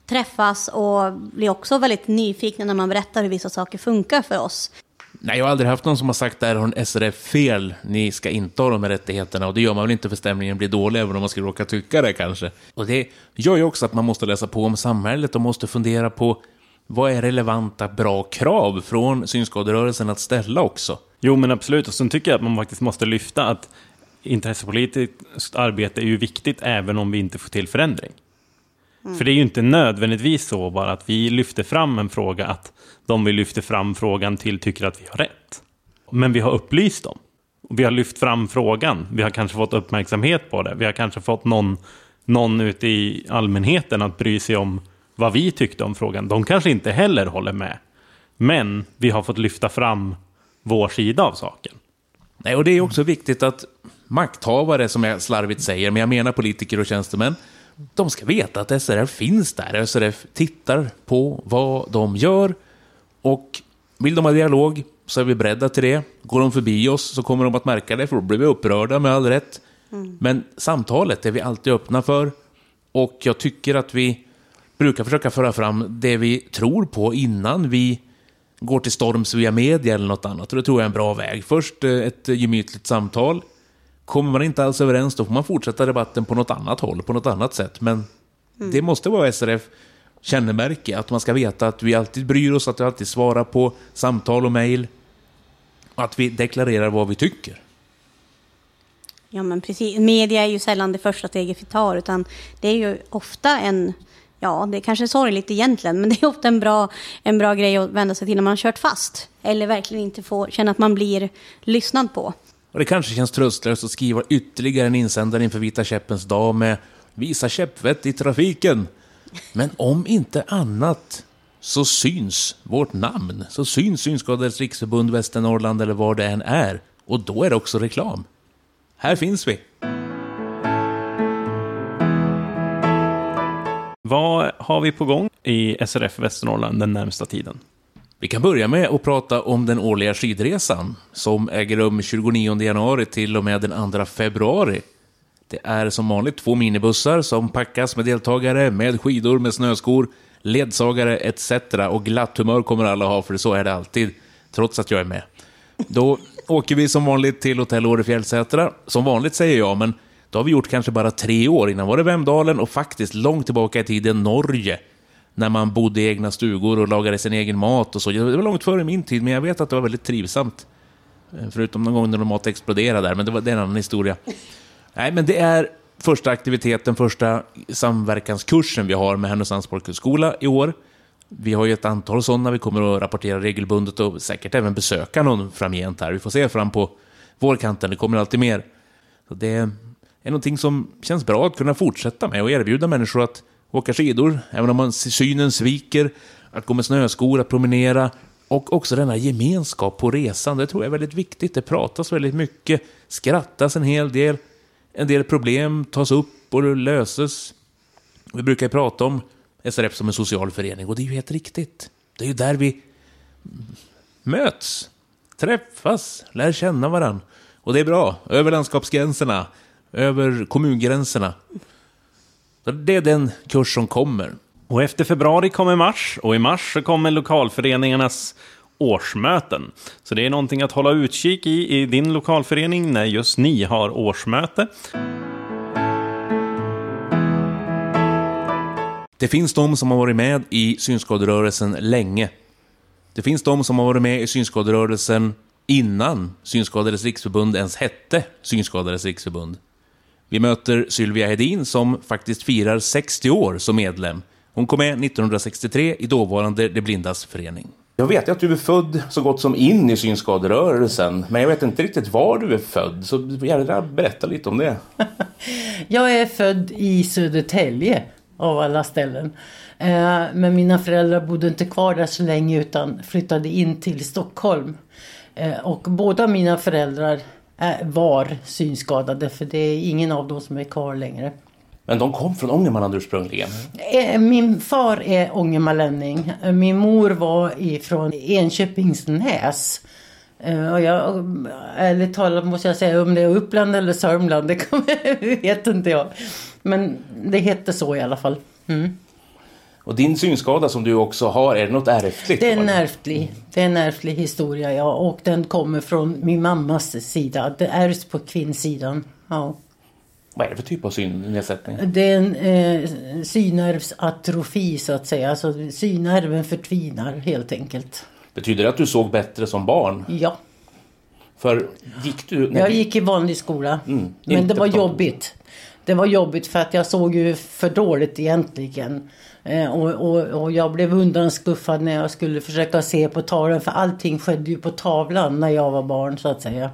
träffas och blir också väldigt nyfikna när man berättar hur vissa saker funkar för oss. Nej, jag har aldrig haft någon som har sagt där har en SRF fel, ni ska inte ha de här rättigheterna. Och det gör man väl inte för stämningen blir dålig, även om man skulle råka tycka det kanske. Och det gör ju också att man måste läsa på om samhället och måste fundera på vad är relevanta, bra krav från synskaderörelsen att ställa också. Jo, men absolut. Och sen tycker jag att man faktiskt måste lyfta att intressepolitiskt arbete är ju viktigt även om vi inte får till förändring. För det är ju inte nödvändigtvis så bara att vi lyfter fram en fråga att de vi lyfter fram frågan till tycker att vi har rätt. Men vi har upplyst dem. Vi har lyft fram frågan. Vi har kanske fått uppmärksamhet på det. Vi har kanske fått någon, någon ute i allmänheten att bry sig om vad vi tyckte om frågan. De kanske inte heller håller med. Men vi har fått lyfta fram vår sida av saken. Nej, och det är också viktigt att makthavare, som jag slarvigt säger, men jag menar politiker och tjänstemän, de ska veta att SRF finns där. SRF tittar på vad de gör och vill de ha dialog så är vi beredda till det. Går de förbi oss så kommer de att märka det, för då blir vi upprörda med all rätt. Men samtalet är vi alltid öppna för och jag tycker att vi brukar försöka föra fram det vi tror på innan vi går till storms via media eller något annat. Och det tror jag är en bra väg. Först eh, ett gemytligt samtal. Kommer man inte alls överens då får man fortsätta debatten på något annat håll, på något annat sätt. Men det måste vara SRF kännemärke, att man ska veta att vi alltid bryr oss, att vi alltid svarar på samtal och mejl. Att vi deklarerar vad vi tycker. Ja, men precis. Media är ju sällan det första steget vi tar, utan det är ju ofta en, ja, det är kanske sorgligt egentligen, men det är ofta en bra, en bra grej att vända sig till när man har kört fast. Eller verkligen inte får känna att man blir lyssnad på. Och det kanske känns tröstlöst att skriva ytterligare en insändare inför Vita käppens dag med Visa käppvett i trafiken. Men om inte annat så syns vårt namn. Så syns Synskadades riksförbund Västernorrland eller var det än är. Och då är det också reklam. Här finns vi. Vad har vi på gång i SRF Västernorrland den närmsta tiden? Vi kan börja med att prata om den årliga skidresan som äger rum 29 januari till och med den 2 februari. Det är som vanligt två minibussar som packas med deltagare med skidor, med snöskor, ledsagare etc. Och glatt humör kommer alla ha, för så är det alltid, trots att jag är med. Då åker vi som vanligt till Hotell Åre Fjällsätra. Som vanligt säger jag, men då har vi gjort kanske bara tre år. Innan var det Vemdalen och faktiskt långt tillbaka i tiden Norge. När man bodde i egna stugor och lagade sin egen mat och så. Det var långt före min tid, men jag vet att det var väldigt trivsamt. Eh, förutom någon gång när mat exploderade där, men det, var, det är en annan historia. Nej, men det är första aktiviteten, första samverkanskursen vi har med Härnösands folkhögskola i år. Vi har ju ett antal sådana, vi kommer att rapportera regelbundet och säkert även besöka någon framgent här. Vi får se fram på vårkanten, det kommer alltid mer. Så det är någonting som känns bra att kunna fortsätta med och erbjuda människor att åka skidor, även om man synen sviker, att gå med snöskor, att promenera och också denna gemenskap på resan. Det tror jag är väldigt viktigt. Det pratas väldigt mycket, skrattas en hel del, en del problem tas upp och löses. Vi brukar ju prata om SRF som en social förening och det är ju helt riktigt. Det är ju där vi möts, träffas, lär känna varandra. Och det är bra, över landskapsgränserna, över kommungränserna. Så det är den kurs som kommer. Och efter februari kommer mars och i mars så kommer lokalföreningarnas årsmöten. Så det är någonting att hålla utkik i i din lokalförening när just ni har årsmöte. Det finns de som har varit med i synskaderörelsen länge. Det finns de som har varit med i synskaderörelsen innan Synskadades riksförbund ens hette Synskadades riksförbund. Vi möter Sylvia Hedin som faktiskt firar 60 år som medlem. Hon kom med 1963 i dåvarande De Blindas förening. Jag vet att du är född så gott som in i synskaderörelsen, men jag vet inte riktigt var du är född, så gärna berätta lite om det. *laughs* Jag är född i Södertälje av alla ställen. Eh, Men mina föräldrar bodde inte kvar där så länge utan flyttade in till Stockholm. Eh, Och båda mina föräldrar var synskadade för det är ingen av dem som är kvar längre. Men de kom från Ångermanland ursprungligen. Eh, Min far är ångermanlänning. Eh, Min mor var ifrån Enköpingsnäs. Eh, Och jag, ärligt talat måste jag säga om det är Uppland eller Sörmland, det *laughs* vet inte jag. Men det hette så i alla fall. Mm. Och din synskada som du också har, är det något ärftligt? Det är en ärftlig, det är en ärftlig historia ja. Och den kommer från min mammas sida. Det ärvs på kvinnsidan. Ja. Vad är det för typ av synnedsättning? Det är en eh, synnervsatrofi så att säga. Alltså synnerven förtvinar helt enkelt. Betyder det att du såg bättre som barn? Ja. För gick du... när Jag gick i vanlig skola. Mm, men det var på jobbigt. Det var jobbigt för att jag såg ju för dåligt egentligen. Eh, och, och, och jag blev undanskuffad när jag skulle försöka se på tavlan. För allting skedde ju på tavlan när jag var barn så att säga.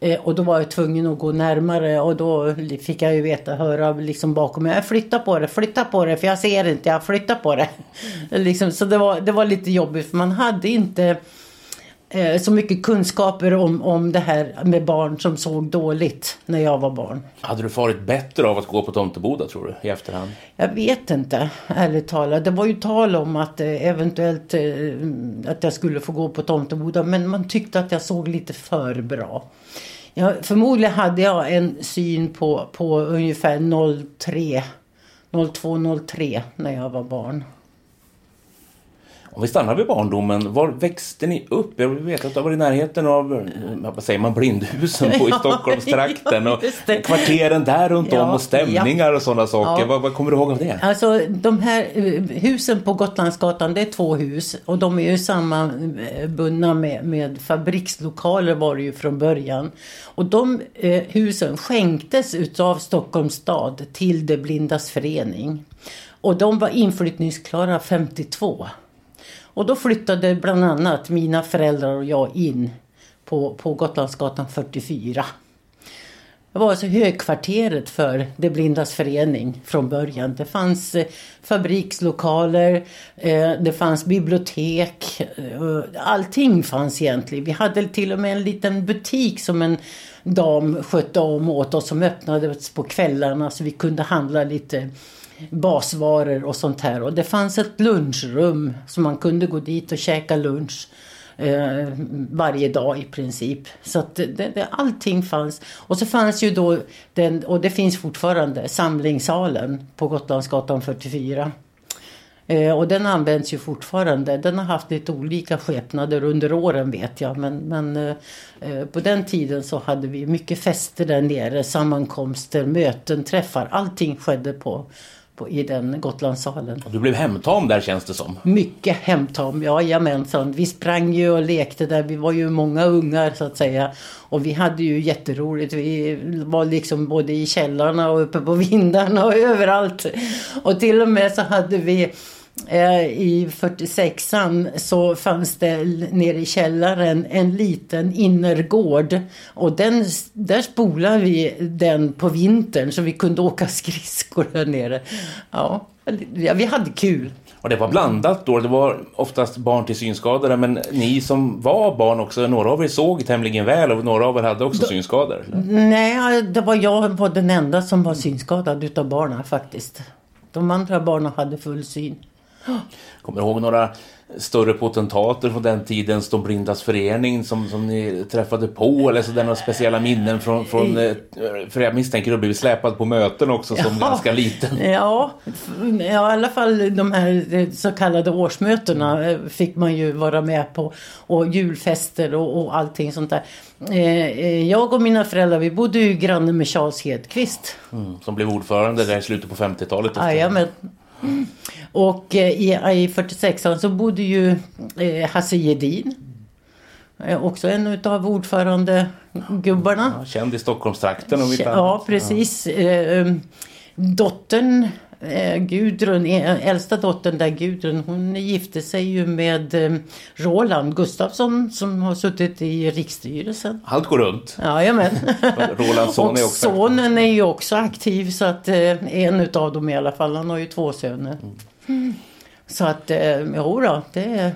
Eh, och då var jag tvungen att gå närmare och då fick jag ju veta, höra liksom bakom mig. Flytta på det, flytta på det för jag ser inte, jag flyttar på det. *laughs* liksom, så det var, det var lite jobbigt för man hade inte så mycket kunskaper om, om det här med barn som såg dåligt när jag var barn. Hade du farit bättre av att gå på Tomteboda tror du, i efterhand? Jag vet inte, ärligt talat. Det var ju tal om att eh, eventuellt eh, att jag skulle få gå på Tomteboda men man tyckte att jag såg lite för bra. Ja, förmodligen hade jag en syn på, på ungefär 03, 02-03 när jag var barn. Om vi stannar vid barndomen, var växte ni upp? Jag vet att du har varit i närheten av, eh, vad säger man, blindhusen på i *laughs* Stockholmstrakten och kvarteren där runt om och stämningar och sådana saker. Vad, vad kommer du ihåg av det? Alltså de här eh, husen på Gotlandsgatan, det är två hus och de är ju sammanbundna med, med fabrikslokaler var det ju från början. Och de eh, husen skänktes utav Stockholms stad till De Blindas förening. Och de var inflyttningsklara 52. Och då flyttade bland annat mina föräldrar och jag in på, på Gotlandsgatan 44. Det var alltså högkvarteret för De Blindas förening från början. Det fanns eh, fabrikslokaler, eh, det fanns bibliotek, eh, allting fanns egentligen. Vi hade till och med en liten butik som en dam skötte om åt oss som öppnades på kvällarna så vi kunde handla lite basvaror och sånt här. Och det fanns ett lunchrum så man kunde gå dit och käka lunch eh, varje dag i princip. Så att det, det, allting fanns. Och så fanns ju då, den, och det finns fortfarande, samlingssalen på Gotlandsgatan 44. Eh, och den används ju fortfarande. Den har haft lite olika skepnader under åren vet jag. Men, men eh, eh på den tiden så hade vi mycket fester där nere. Sammankomster, möten, träffar. Allting skedde på, på, i den Gotlandssalen. Du blev hemtam där känns det som. Mycket hemtam, jajamensan. Vi sprang ju och lekte där. Vi var ju många ungar så att säga. Och vi hade ju jätteroligt. Vi var liksom både i källarna och uppe på vindarna och *laughs* överallt. Och till och med så hade vi i 46an så fanns det nere i källaren en liten innergård. Och den, där spolade vi den på vintern så vi kunde *laughs* åka skridskor där nere. Ja, vi hade kul. Och det var blandat då. Det var oftast barn till synskadade. Men ni som var barn också, några av er såg tämligen väl och några av er hade också synskador. eller? Nej, det var jag var den enda som var synskadad utav barnen faktiskt. De andra barnen hade full syn. Kommer du ihåg några större potentater från den tidens De blindas förening som, som ni träffade på? Eller så där några speciella minnen från... från eh, för jag misstänker att du blivit släpad på möten också som Ja. ganska liten. Ja, ja, i alla fall de här eh, så kallade årsmötena eh, fick man ju vara med på. Och julfester och, och allting sånt där. Eh, eh, Jag och mina föräldrar vi bodde ju granne med Charles Hedqvist. Mm, som blev ordförande där i slutet på 50-talet. efter- Jajamän. Och eh, i, i 46 så bodde ju eh, Hasse Gedin. Eh, också en av ordförande gubbarna. Ja, känd i Stockholmstrakten om kan... Ja, precis. Eh, dottern eh, Gudrun, äldsta dottern där Gudrun, hon gifte sig ju med Roland Gustafsson som har suttit i riksstyrelsen. Allt går runt. Jajamän. *laughs* Rolands son Och är också... sonen är ju också aktiv så att en utav dem i alla fall, han har ju två söner. Så att, eh, jo då, det är...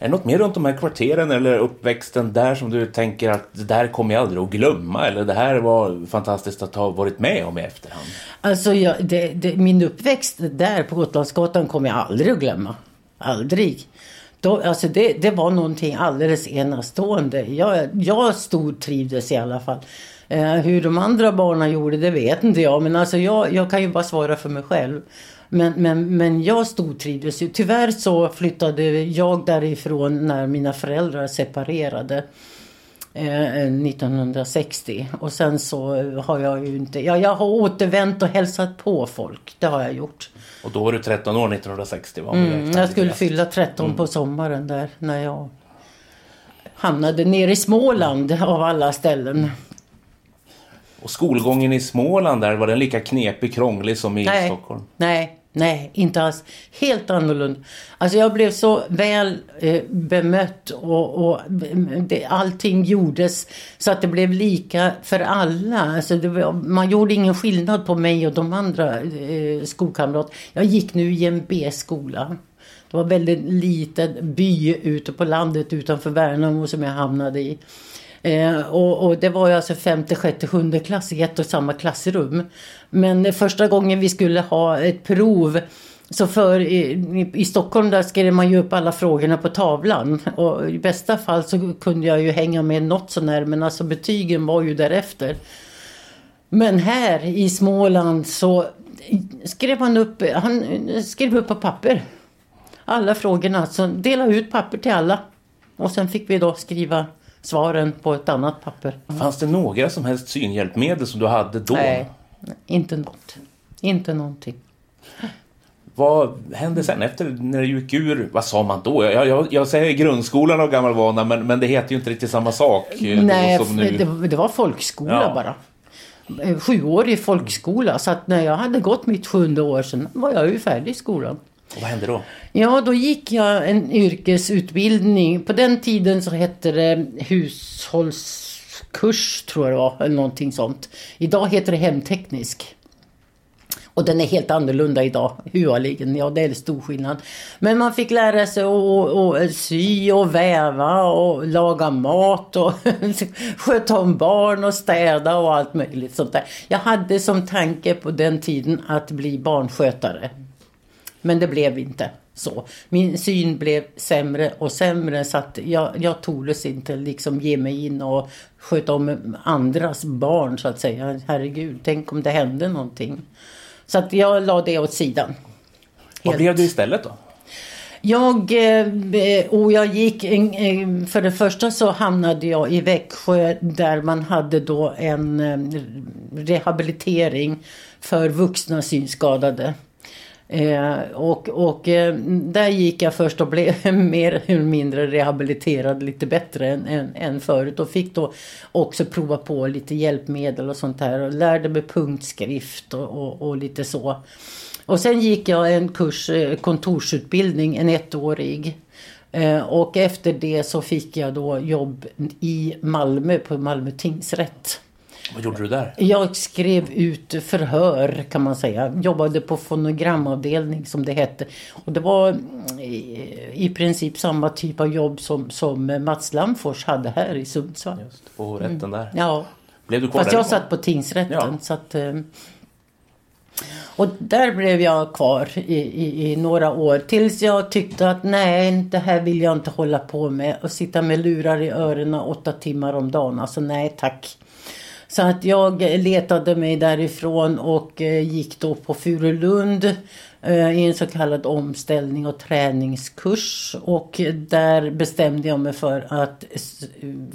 Är det något mer runt de här kvarteren eller uppväxten där som du tänker att det där kommer jag aldrig att glömma? Eller det här var fantastiskt att ha varit med om i efterhand? Alltså jag, det, det, min uppväxt där på Gotlandsgatan kommer jag aldrig att glömma. Aldrig. Då, alltså det, det var någonting alldeles enastående. Jag, jag stortrivdes i alla fall. Eh, hur de andra barnen gjorde det vet inte jag. Men alltså jag, jag kan ju bara svara för mig själv. Men, men, men jag stortrivdes ju. Tyvärr så flyttade jag därifrån när mina föräldrar separerade. Eh, 1960 och sen så har jag ju inte, ja jag har återvänt och hälsat på folk, det har jag gjort. Och då var du 13 år 1960 va? Mm, jag skulle fylla 13 på sommaren där när jag hamnade nere i Småland av alla ställen. Och skolgången i Småland där, var den lika knepig, krånglig som i Nej, Stockholm? nej, nej, inte alls. Helt annorlunda. Alltså jag blev så väl eh, bemött och, och det, allting gjordes så att det blev lika för alla. Alltså det man gjorde ingen skillnad på mig och de andra eh, skolkamrater. Jag gick nu i en B-skola. Det var en väldigt liten by ute på landet utanför Värnamo som jag hamnade i. Eh, och, och det var ju alltså femte, sjätte, sjunde klass i ett och samma klassrum. Men första gången vi skulle ha ett prov så för i, i Stockholm där skrev man ju upp alla frågorna på tavlan. Och i bästa fall så kunde jag ju hänga med något sånär men alltså betygen var ju därefter. Men här i Småland så skrev han upp, han skrev upp på papper. Alla frågorna, så dela ut papper till alla. Och sen fick vi då skriva svaren på ett annat papper. Fanns det några som helst synhjälpmedel som du hade då? Nej, inte något. Inte någonting. Vad hände sen efter när du gick ur? Vad sa man då? Jag, jag, jag säger grundskolan av gammal vana men, men det heter ju inte riktigt samma sak. eh, Nej, som nu. det, det var folkskola Ja. bara. Eh, Sjuårig folkskola. Så att när jag hade gått mitt sjunde år sen var jag ju färdig i skolan. Och vad hände då? Ja, då gick jag en yrkesutbildning. På den tiden så hette det hushållskurs tror jag det var, eller någonting sånt. Idag heter det hemteknisk. Och den är helt annorlunda idag, hualigen. Ja, det är stor skillnad. Men man fick lära sig att sy och väva och laga mat och *laughs* sköta om barn och städa och allt möjligt sånt där. Jag hade som tanke på den tiden att bli barnskötare. Men det blev inte så. Min syn blev sämre och sämre så att jag, jag tordes inte liksom ge mig in och sköta om andras barn så att säga. Herregud, tänk om det hände någonting. Så att jag la det åt sidan. Vad Vad blev du istället då? Jag, eh, och jag gick, eh, för det första så hamnade jag i Växjö där man hade då en eh, rehabilitering för vuxna synskadade. Eh, och och eh, där gick jag först och blev *laughs* mer eller mindre rehabiliterad lite bättre än, än, än förut och fick då också prova på lite hjälpmedel och sånt där och lärde mig punktskrift och, och, och lite så. Och sen gick jag en kurs, eh, kontorsutbildning, en ettårig. Eh, och efter det så fick jag då jobb i Malmö på Malmö tingsrätt. Vad gjorde du där? Jag skrev ut förhör kan man säga. Jobbade på fonogramavdelning som det hette. Och det var mm, i, princip samma typ av jobb som, som Mats Lamfors hade här i Sundsvall. Just på rätten där. Ja. Blev du kvar Fast jag därifrån? satt på tingsrätten. Ja. Så att, eh, och där blev jag kvar i, i, i några år tills jag tyckte att nej, det här vill jag inte hålla på med. Och sitta med lurar i öronen åtta timmar om dagen. Alltså nej tack. Så att jag letade mig därifrån och eh, gick då på Furulund eh, i en så kallad omställning och träningskurs. Och där bestämde jag mig för att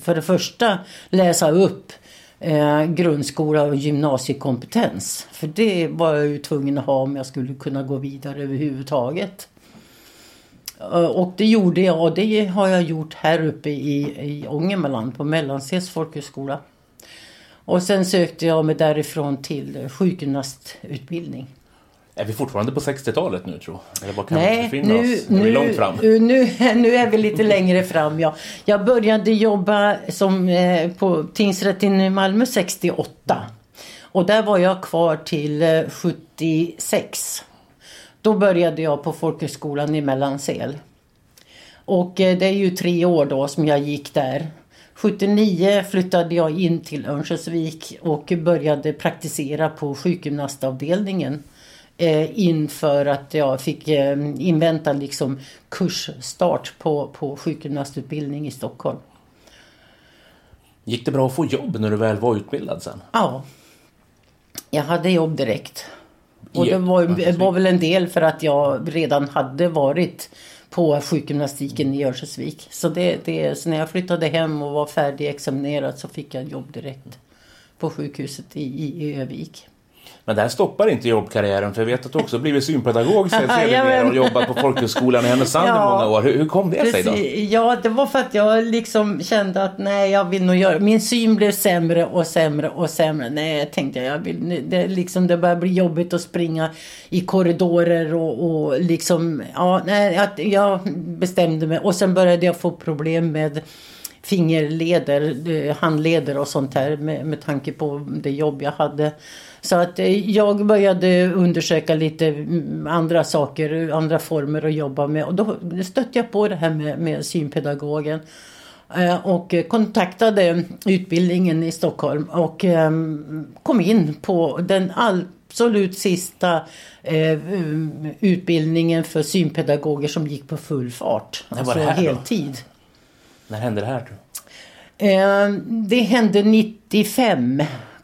för det första läsa upp eh, grundskola och gymnasiekompetens. För det var jag ju tvungen att ha om jag skulle kunna gå vidare överhuvudtaget. Eh, och det gjorde jag och det har jag gjort här uppe i, i Ångermanland på Mellansels folkhögskola. Och sen sökte jag mig därifrån till sjukgymnastutbildning. Är vi fortfarande på 60-talet nu tror jag? Eller vad kan vi Nej, nu, oss? Är vi nu, långt fram? Nu, nu är vi lite längre fram. Ja. Jag började jobba som, eh, på tingsrätten i Malmö 68. Och där var jag kvar till eh, 76. Då började jag på folkhögskolan i Mellansel. Och eh, det är ju tre år då som jag gick där. 79 flyttade jag in till Örnsköldsvik och började praktisera på sjukgymnastavdelningen. Eh, inför att jag fick eh, invänta liksom kursstart på, på sjukgymnastutbildning i Stockholm. Gick det bra att få jobb när du väl var utbildad sen? Ja. Jag hade jobb direkt. Och det var, var väl en del för att jag redan hade varit på sjukgymnastiken i Örnsköldsvik. Så, det, det, så när jag flyttade hem och var färdigexaminerad så fick jag jobb direkt på sjukhuset i, i, Övik. Men det här stoppar inte jobbkarriären för jag vet att du också blivit synpedagog sen *laughs* Jajamän. och jobbat på folkhögskolan i Härnösand i Ja. många år. Hur, hur kom det sig då? Precis. Ja, det var för att jag liksom kände att nej, jag vill nog göra... Min syn blev sämre och sämre och sämre. Nej, jag tänkte jag vill... Det, liksom, det börjar bli jobbigt att springa i korridorer och, och liksom... Ja, nej, att jag bestämde mig. Och sen började jag få problem med fingerleder, eh, handleder och sånt här med, med tanke på det jobb jag hade. Så att eh, jag började undersöka lite mm, andra saker, andra former att jobba med. Och då stötte jag på det här med, med synpedagogen. Eh, Och kontaktade utbildningen i Stockholm och eh, kom in på den absolut sista eh, utbildningen för synpedagoger som gick på full fart. var Alltså då? heltid. När hände det här? Tror du? Eh, det hände 95.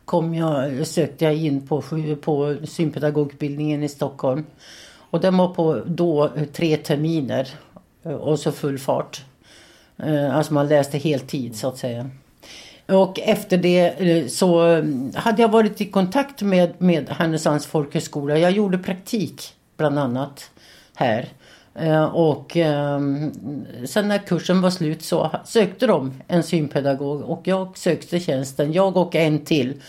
Kom jag, sökte jag in på, på synpedagogutbildningen i Stockholm. Och den var på då tre terminer. Eh, och så full fart. Eh, alltså man läste heltid så att säga. Och efter det eh, så hade jag varit i kontakt med, med Härnösands folkhögskola. Jag gjorde praktik bland annat här. Eh, och ehm, sen när kursen var slut så sökte de en synpedagog och jag sökte tjänsten, jag och en till.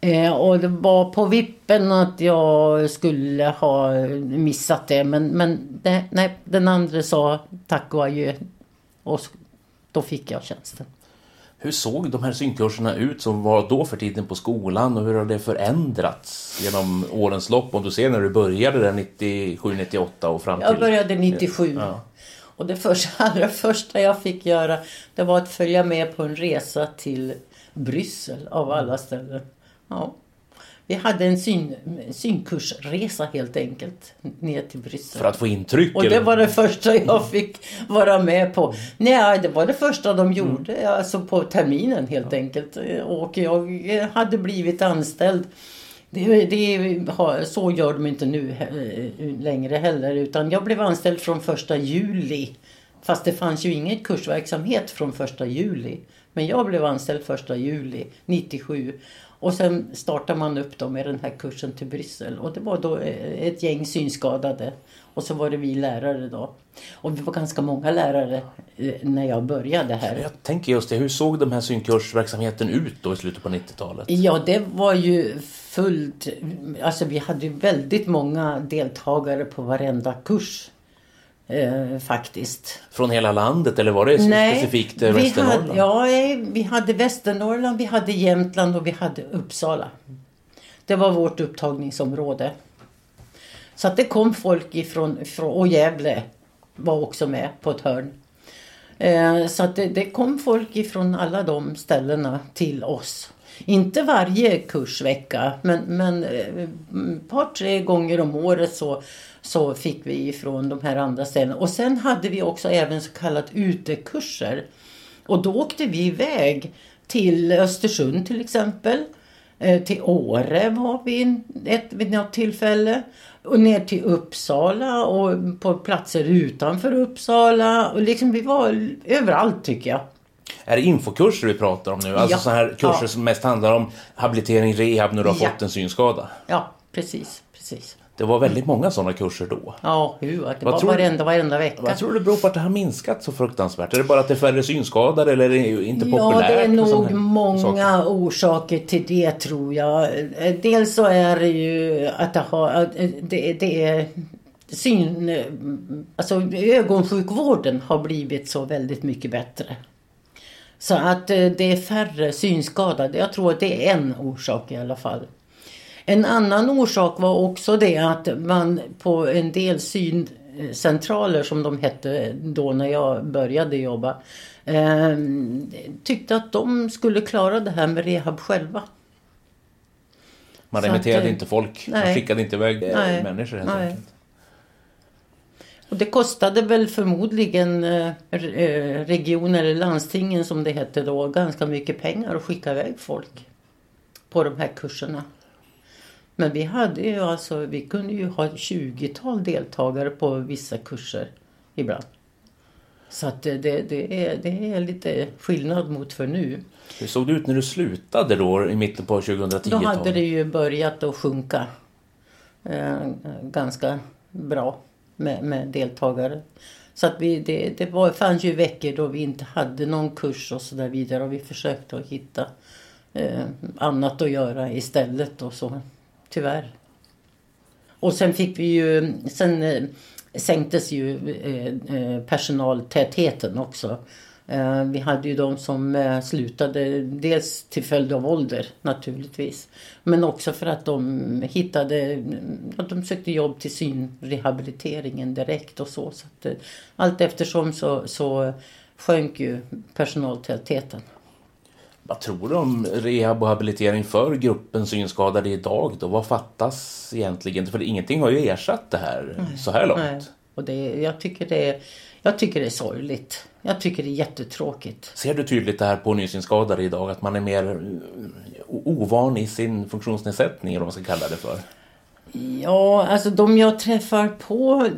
Eh, och det var på vippen att jag skulle ha missat det men, men nej, nej, den andra sa tack och adjö. Och då fick jag tjänsten. Hur såg de här synkurserna ut som var då för tiden på skolan och hur har det förändrats genom årens lopp? Om du ser när du började där 97, 98 och fram till... Jag började 97. Ja. Och det första, *laughs* allra första jag fick göra det var att följa med på en resa till Bryssel av alla ställen. Ja. Vi hade en syn, synkursresa helt enkelt ner till Bryssel. För att få intryck? Och det var det första jag fick vara med på. Nej, det var det första de gjorde, alltså på terminen helt enkelt. Och jag hade blivit anställd Det, det, så gör de inte nu längre heller. Utan jag blev anställd från första juli. Fast det fanns ju ingen kursverksamhet från första juli. Men jag blev anställd första juli 97. Och sen startade man upp då med den här kursen till Bryssel. Och det var då eh, ett gäng synskadade. Och så var det vi lärare då. Och vi var ganska många lärare eh, när jag började här. Jag tänker just det, hur såg den här synkursverksamheten ut då i slutet på 90-talet? Ja, det var ju fullt. Alltså vi hade ju väldigt många deltagare på varenda kurs. Eh, faktiskt. Från hela landet eller var det specifikt eh, Västernorrland? hade, ja, eh, vi hade Västernorrland, vi hade Jämtland och vi hade Uppsala. Det var vårt upptagningsområde. Så att det kom folk ifrån, ifrån och Gävle var också med på ett hörn. Eh, så att det, det kom folk ifrån alla de ställena till oss. Inte varje kursvecka men, men eh, ett par tre gånger om året så, så fick vi ifrån de här andra ställena. Och sen hade vi också även så kallat utekurser. Och då åkte vi iväg till Östersund till exempel. Eh, Till Åre var vi ett, vid något tillfälle. Och ner till Uppsala och på platser utanför Uppsala. Och liksom vi var överallt tycker jag. Är det infokurser vi pratar om nu? Alltså Ja. sådana här kurser Ja. som mest handlar om habilitering, rehab när du har Ja. fått en synskada? Ja, precis. precis. Det var väldigt många sådana kurser då. Ja, det Vad var tror varenda, varenda vecka. Vad tror du beror på att det har minskat så fruktansvärt? Är det bara att det är färre synskadade eller är det inte Ja, populärt? det är nog många saker? orsaker till det tror jag. Eh, Dels så är det ju att det, har, eh, det, det är syn... eh, Alltså ögonsjukvården har blivit så väldigt mycket bättre. Så att det är färre synskadade. Jag tror att det är en orsak i alla fall. En annan orsak var också det att man på en del syncentraler som de hette då när jag började jobba eh, tyckte att de skulle klara det här med rehab själva. Man så remitterade att, inte folk, man nej. skickade inte iväg eh, Nej. människor helt Nej. enkelt. Och det kostade väl förmodligen eh, eh, regioner eller landstingen som det hette då ganska mycket pengar att skicka iväg folk på de här kurserna. Men vi hade ju alltså, vi kunde ju ha ett 20-tal deltagare på vissa kurser ibland. Så att det, det, det, är, det är lite skillnad mot för nu. Hur såg det ut när du slutade då i mitten på 2010-talet? Då hade det ju börjat att sjunka eh, ganska bra med, med deltagare. Så att vi, det, det var, fanns ju veckor då vi inte hade någon kurs och så där vidare och vi försökte att hitta eh, annat att göra istället och så. Tyvärr. Och sen fick vi ju, sen eh, sänktes ju eh, eh, personaltätheten också. Eh, vi hade ju de som eh, slutade dels till följd av ålder naturligtvis. Men också för att de hittade, mm, att de sökte jobb till synrehabiliteringen direkt och så. så att, eh, allt eftersom så, så sjönk ju personaltätheten. Vad tror du om rehab och habilitering för gruppen synskadade idag då? Vad fattas egentligen? För ingenting har ju ersatt det här så här långt. Nej. Och det, jag, tycker det är, jag tycker det är sorgligt. Jag tycker det är jättetråkigt. Ser du tydligt det här på nysynskadade idag? Att man är mer eh, ovan i sin funktionsnedsättning eller vad man ska kalla det för? Ja, alltså de jag träffar på,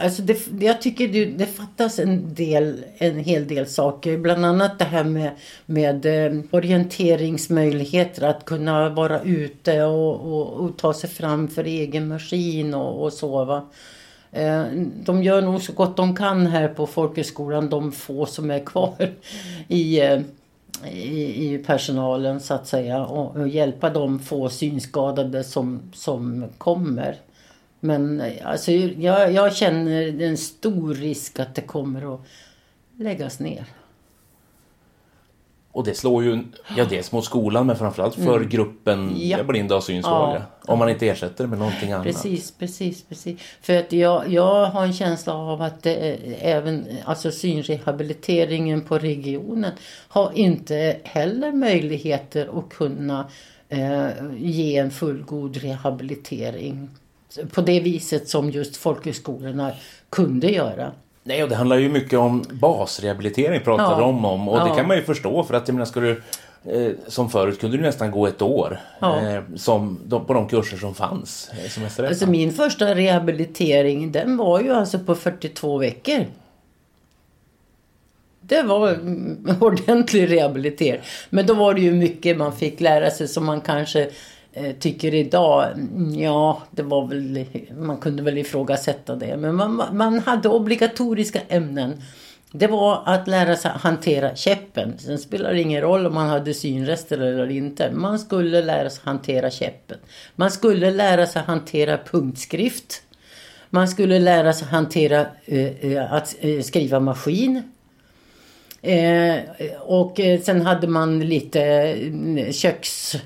alltså det, jag tycker det, det fattas en del, en hel del saker. Bland annat det här med, med eh, orienteringsmöjligheter, att kunna vara ute och, och, och ta sig fram för egen maskin och, och så. Eh, de gör nog så gott de kan här på folkhögskolan, de få som är kvar i, eh, i, i personalen så att säga och, och hjälpa de få synskadade som, som kommer. Men alltså, jag, jag känner en stor risk att det kommer att läggas ner. Och det slår ju ja, dels mot skolan men framförallt för gruppen Mm. Ja. blinda och synsvaga. Ja. Om man inte ersätter det med någonting annat. Precis, precis, precis. För att jag, jag har en känsla av att är även alltså synrehabiliteringen på regionen har inte heller möjligheter att kunna eh, ge en fullgod rehabilitering på det viset som just folkhögskolorna kunde göra. Nej, och det handlar ju mycket om basrehabilitering pratar Ja. de om. Och det Ja. kan man ju förstå för att jag menar, ska du eh, som förut kunde du nästan gå ett år Ja. eh, som, de, på de kurser som fanns. Eh, som SRF. Alltså min första rehabilitering den var ju alltså på 42 veckor. Det var *laughs* ordentlig rehabilitering. Men då var det ju mycket man fick lära sig som man kanske Eh, tycker idag, ja det var väl, man kunde väl ifrågasätta det. Men man, man hade obligatoriska ämnen. Det var att lära sig hantera käppen. Sen spelar det ingen roll om man hade synrester eller inte. Man skulle lära sig hantera käppen. Man skulle lära sig hantera punktskrift. Man skulle lära sig hantera eh, eh att eh, skriva maskin. Eh, och eh, sen hade man lite mm, kökstjänst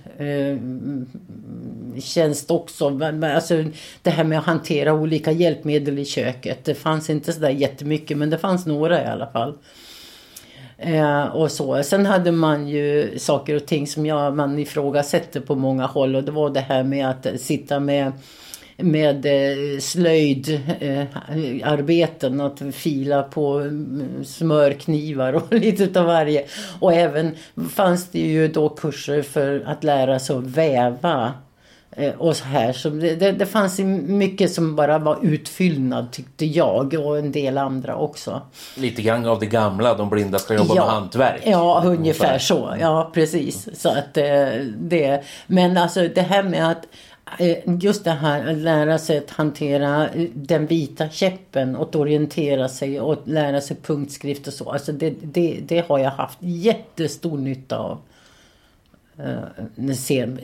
eh, också. Alltså det här med att hantera olika hjälpmedel i köket. Det fanns inte sådär jättemycket men det fanns några i alla fall. Eh, och så. Sen hade man ju saker och ting som jag, man ifrågasätter på många håll och det var det här med att sitta med med eh, slöjdarbeten, att fila på mm, smörknivar och *laughs* lite utav varje. Och även fanns det ju då kurser för att lära sig att väva. eh, Och så här. Så det, det, det fanns mycket som bara var utfyllnad tyckte jag och en del andra också. Lite grann av det gamla, de blinda ska jobba med hantverk. Ja, ungefär så. Ja, precis. Så att eh, det. Men alltså det här med att eh, Eh, just det här att lära sig att hantera eh, den vita käppen och att orientera sig och lära sig punktskrift och så. Alltså det, det, det har jag haft jättestor nytta av eh,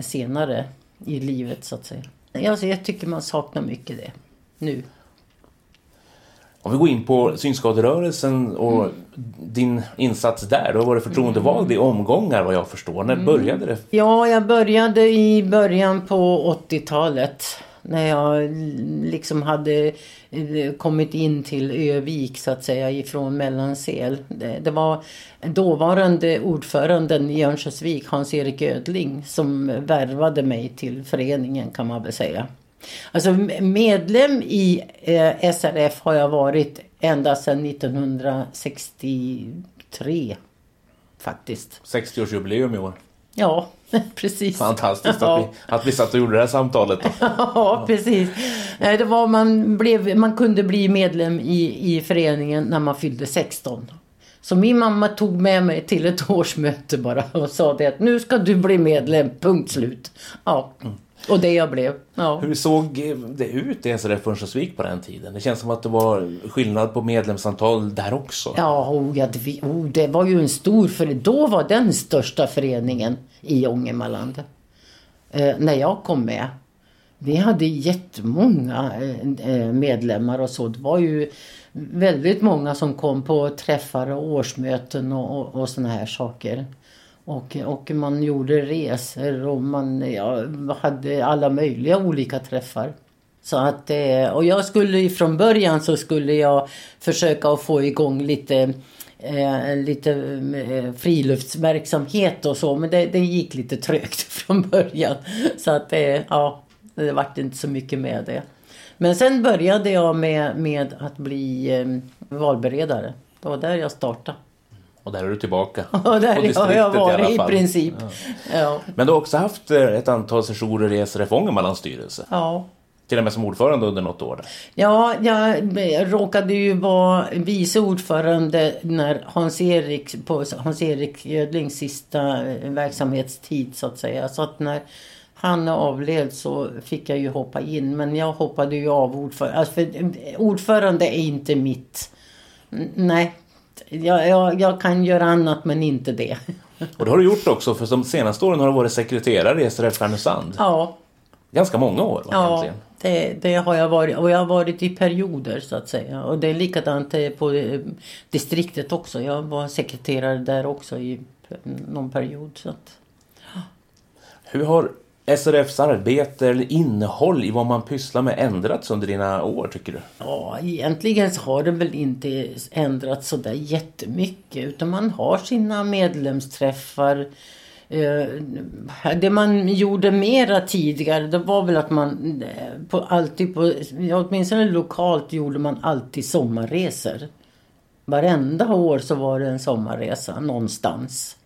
senare i livet så att säga. Alltså, jag tycker man saknar mycket det nu. Om vi går in på synskaderörelsen och din insats där. Du har varit förtroendevald i omgångar vad jag förstår. När började det? Ja, jag började i början på 80-talet. När jag liksom hade eh, kommit in till Övik så att säga ifrån Mellansel. Det, det var dåvarande ordföranden i Örnsköldsvik, Hans-Erik Ödling, som värvade mig till föreningen kan man väl säga. Alltså medlem i eh, SRF har jag varit ända sedan 1963 faktiskt. 60-årsjubileum i år. Ja, *laughs* precis. Fantastiskt Ja. att, vi, att vi satt och gjorde det här samtalet. Då. *laughs* Ja, precis. Det var, man, blev, man kunde bli medlem i, i föreningen när man fyllde 16. Så min mamma tog med mig till ett *laughs* årsmöte bara och sa det att nu ska du bli medlem, punkt slut. Ja, och det jag blev. Ja. Hur såg det ut i SRF Örnsköldsvik på den tiden? Det känns som att det var skillnad på medlemsantal där också. Ja, oh, ja det, oh, det var ju en stor, för då var den största föreningen i Ångermanland. Eh, när jag kom med. Vi hade jättemånga eh, eh, medlemmar och så. Det var ju väldigt många som kom på träffar och årsmöten och, och, och såna här saker. Och, och man gjorde resor och man ja, hade alla möjliga olika träffar. Så att, eh, och jag skulle från början så skulle jag försöka att få igång lite eh, lite eh, friluftsverksamhet och så men det, det gick lite trögt *laughs* från början. Så att eh, ja, det vart inte så mycket med det. Men sen började jag med, med att bli eh, valberedare. Det var där jag startade. Och där är du tillbaka. *laughs* Och där har jag i varit i, fall. princip. Ja. Men du har också haft eh, ett antal sessioner i SRF Ångermanlands styrelse. ja. Till och med som ordförande under något år. Ja, jag råkade ju vara vice ordförande när Hans-Erik, på Hans-Erik Gödlings sista eh, verksamhetstid så att säga. Så att när han avled så fick jag ju hoppa in. Men jag hoppade ju av ordförande. Alltså för eh, ordförande är inte mitt. Nej, jag, jag, jag kan göra annat men inte det. *laughs* Och det har du gjort också för de senaste åren har du varit sekreterare i SRF Härnösand. Ja, Ganska många år Ja, egentligen. det, det har jag varit. Och jag har varit i perioder så att säga. Och det är likadant eh, på eh, distriktet också. Jag var sekreterare där också i någon period. Så att, Hur har SRFs arbete eller innehåll i vad man pysslar med ändrats under dina år tycker du? ja, egentligen så har det väl inte ändrats sådär jättemycket. Utan man har sina medlemsträffar. Eh, det man gjorde mera tidigare det var väl att man eh, på, alltid på, åtminstone lokalt gjorde man alltid sommarresor. Varenda år så var det en sommarresa någonstans.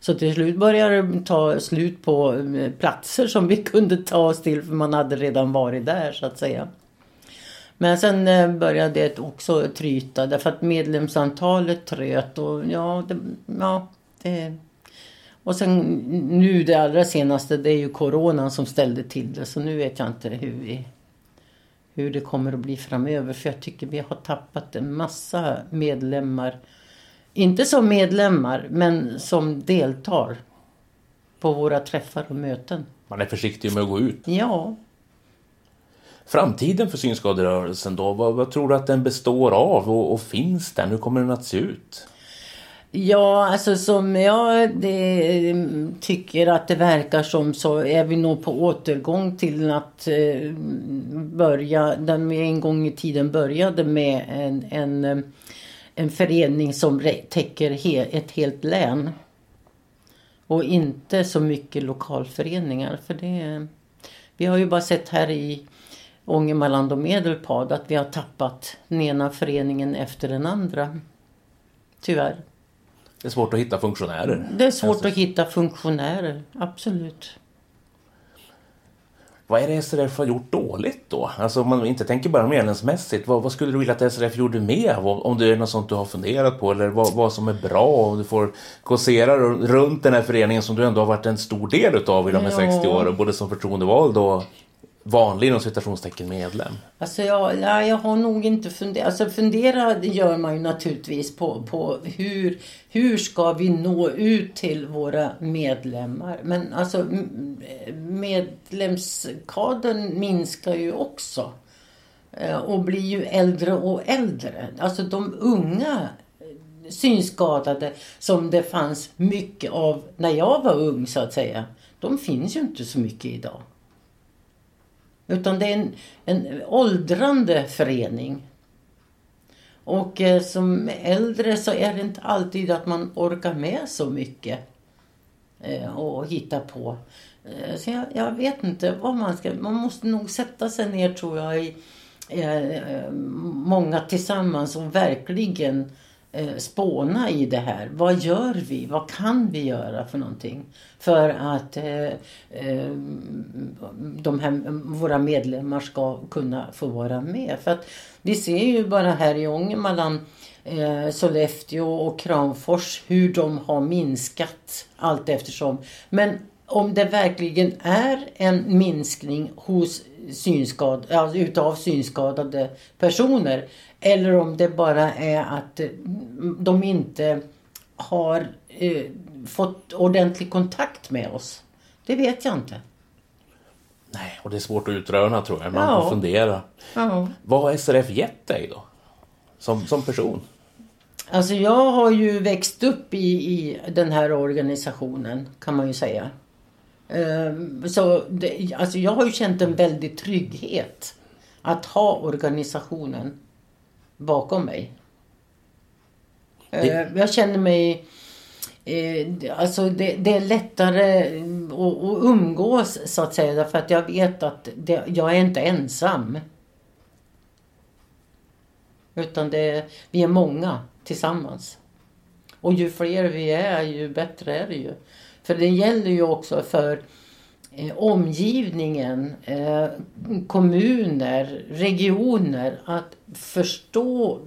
Så till slut började det ta slut på eh, platser som vi *laughs* kunde ta oss till för man hade redan varit där så att säga. Men sen eh, började det också tryta därför att medlemsantalet tröt och ja, det, ja det, och sen nu det allra senaste det är ju coronan som ställde till det så nu vet jag inte hur vi hur det kommer att bli framöver för jag tycker vi har tappat en massa medlemmar. Inte som medlemmar men som deltar på våra träffar och möten. Man är försiktig med att gå ut. Ja, Framtiden för synskaderörelsen då, vad, vad tror du att den består av och, och finns den? Hur kommer den att se ut? Ja, alltså som jag det, tycker att det verkar som så är vi nog på återgång till att eh, börja, den vi en gång i tiden började med en, en, eh, en förening som täcker he, ett helt län. Och inte så mycket lokalföreningar för det Vi har ju bara sett här i Ångermanland och Medelpad att vi har tappat den ena föreningen efter den andra. Tyvärr. Det är svårt att hitta funktionärer. Det är svårt att hitta funktionärer, absolut. Vad är det SRF har gjort dåligt då? Alltså om man inte tänker bara medlemsmässigt, vad, vad skulle du vilja att SRF gjorde mer? Om, om det är något sånt du har funderat på eller vad, vad som är bra? Om du får kåsera runt den här föreningen som du ändå har varit en stor del utav i de här Ja. 60 åren, både som förtroendevald och vanlig inom citationstecken medlem. Alltså jag, ja, jag har nog inte funderat. Alltså fundera gör man ju naturligtvis på, på hur, hur ska vi nå ut till våra medlemmar. Men alltså medlemskadern minskar ju också. Eh, och blir ju äldre och äldre. Alltså de unga synskadade som det fanns mycket av när jag var ung så att säga. De finns ju inte så mycket idag. Utan det är en, en åldrande förening. Och eh, som äldre så är det inte alltid att man orkar med så mycket. Eh, och hitta på. Eh, så jag, jag vet inte vad man ska... Man måste nog sätta sig ner tror jag i eh, eh många tillsammans och verkligen eh, Eh, spåna i det här. Vad gör vi? Vad kan vi göra för någonting? För att eh, eh, de här, våra medlemmar ska kunna få vara med. För att vi ser ju bara här i Ångermanland eh, Sollefteå och Kramfors hur de har minskat allt eftersom. Men om det verkligen är en minskning hos synskad, alltså utav synskadade personer eller om det bara är att eh, de inte har eh, fått ordentlig kontakt med oss. Det vet jag inte. Nej, och det är svårt att utröna tror jag. Man Ja. får fundera. Ja. Vad har SRF gett dig då? Som, som person? Alltså jag har ju växt upp i, i den här organisationen kan man ju säga. Ehm, Så det, alltså jag har ju känt en väldig trygghet att ha organisationen bakom mig. Ehm, Jag känner mig... eh, Alltså det, det är lättare att, att umgås så att säga därför att jag vet att det, jag är inte ensam. Utan det, vi är många tillsammans. Och ju fler vi är, ju bättre är det ju. För det gäller ju också för eh, omgivningen, eh, kommuner, regioner att förstå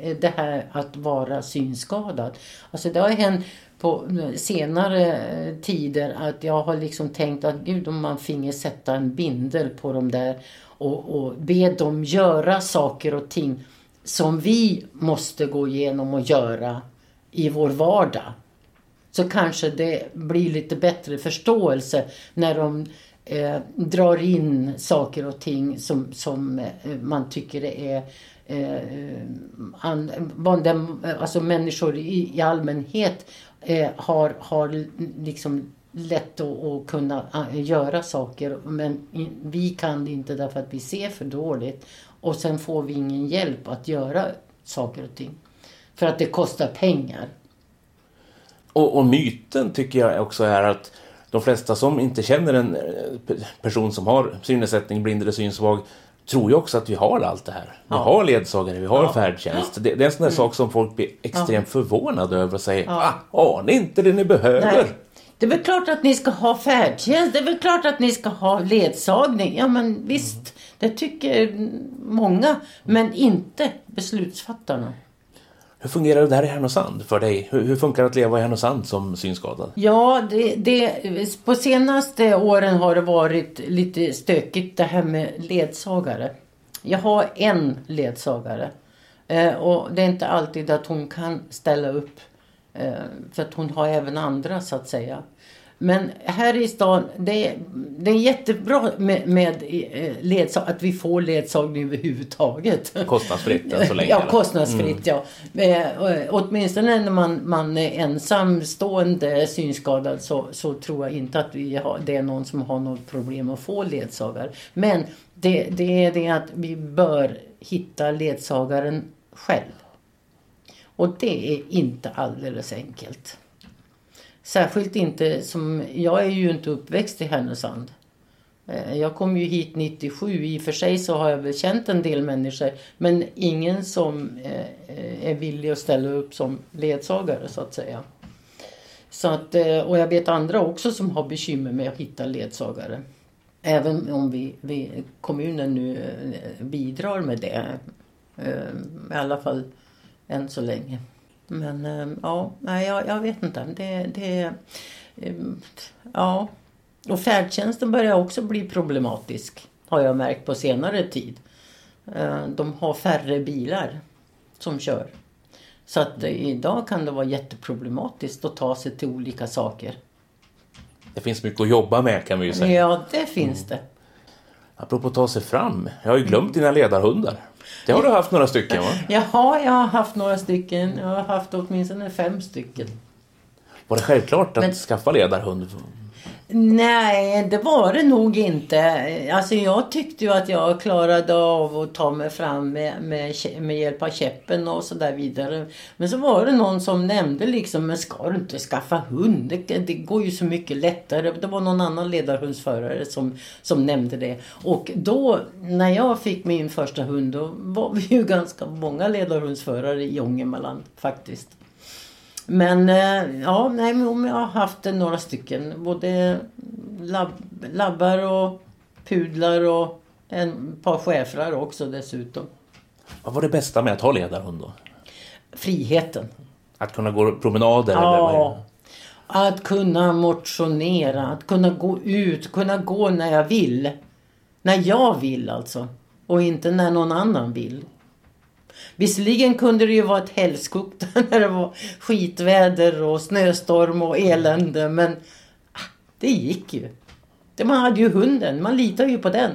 eh, det här att vara synskadad. Alltså det har hänt på senare eh, tider att jag har liksom tänkt att gud om man finge sätta en bindel på dem där och, och be dem göra saker och ting som vi måste gå igenom och göra i vår vardag. Så kanske det blir lite bättre förståelse när de eh, drar in saker och ting som, som eh, man tycker är eh, an, vad alltså människor i, i allmänhet eh, har, har liksom lätt att, att kunna eh, göra saker men vi kan det inte därför att vi ser för dåligt och sen får vi ingen hjälp att göra saker och ting. För att det kostar pengar. Och, och myten tycker jag också är att de flesta som inte känner en eh, pe- person som har synnedsättning, blind eller synsvag, tror ju också att vi har allt det här. Vi Ja. har ledsagare, vi har Ja. färdtjänst. Det, det är en sån där sak som folk blir extremt förvånade över och säger Ja. ah, ni inte det ni behöver? Nej. Det är väl klart att ni ska ha färdtjänst. Det är väl klart att ni ska ha ledsagning. Ja men visst, det tycker många. Men inte beslutsfattarna. Hur fungerar det här i Härnösand för dig? Hur, hur funkar det att leva i Härnösand som synskadad? Ja, det, det, på senaste åren har det varit lite stökigt det här med ledsagare. Jag har en ledsagare. Eh, och det är inte alltid att hon kan ställa upp. Eh, för att hon har även andra så att säga. Men här i stan, det, är- det är jättebra med, med eh, ledsag, att vi får ledsagning överhuvudtaget. Kostnadsfritt än så länge? *laughs* Ja, kostnadsfritt ja. Eh, åtminstone när man, man är ensamstående synskadad så, så tror jag inte att vi har, det är någon som har något problem att få ledsagare. Men det, det är det att vi bör hitta ledsagaren själv. Och det är inte alldeles enkelt. Särskilt inte som, jag är ju inte uppväxt i Härnösand. Eh, jag kom ju hit 97. I och för sig så har jag väl känt en del människor. Men ingen som eh, eh, är villig att ställa upp som ledsagare så att säga. Så att, och jag vet andra också som har bekymmer med att hitta ledsagare. Även om vi, vi kommunen nu bidrar med det. I alla fall än så länge. Men eh, ja, nej, jag, jag vet inte. Det, det, eh, ja. Och färdtjänsten börjar också bli problematisk. Har jag märkt på senare tid. Eh, De har färre bilar som kör. Så att idag kan det vara jätteproblematiskt att ta sig till olika saker. Det finns mycket att jobba med kan vi ju säga. Ja, det finns det. Apropå att ta sig fram. Jag har ju glömt dina ledarhundar. Det har du haft några stycken va? *laughs* Jaha, jag har haft några stycken. Jag har haft åtminstone fem stycken. Var det självklart att Men- skaffa ledarhund? Nej, det var det nog inte. Alltså jag tyckte ju att jag klarade av att ta mig fram med, med, med hjälp av käppen och så där vidare. Men så var det någon som nämnde liksom, men ska du inte skaffa hund? Det, det går ju så mycket lättare. Det var någon annan ledarhundsförare som, som nämnde det. Och då, när jag fick min första hund, då var vi ju *laughs* ganska många ledarhundsförare i Ångermanland faktiskt. Men eh, ja, nej, men jag har haft några stycken. Både lab, labbar och pudlar och en par schäfrar också dessutom. Vad var det bästa med att ha ledarhund då? Friheten. Att kunna gå promenader? Eller Ja. det? Att kunna motionera, att kunna gå ut, kunna gå när jag vill. När jag vill alltså. Och inte när någon annan vill. Visserligen kunde det ju vara ett helskok *laughs* när det var skitväder och snöstorm och elände men ah, det gick ju. Man hade ju hunden, man litar ju på den.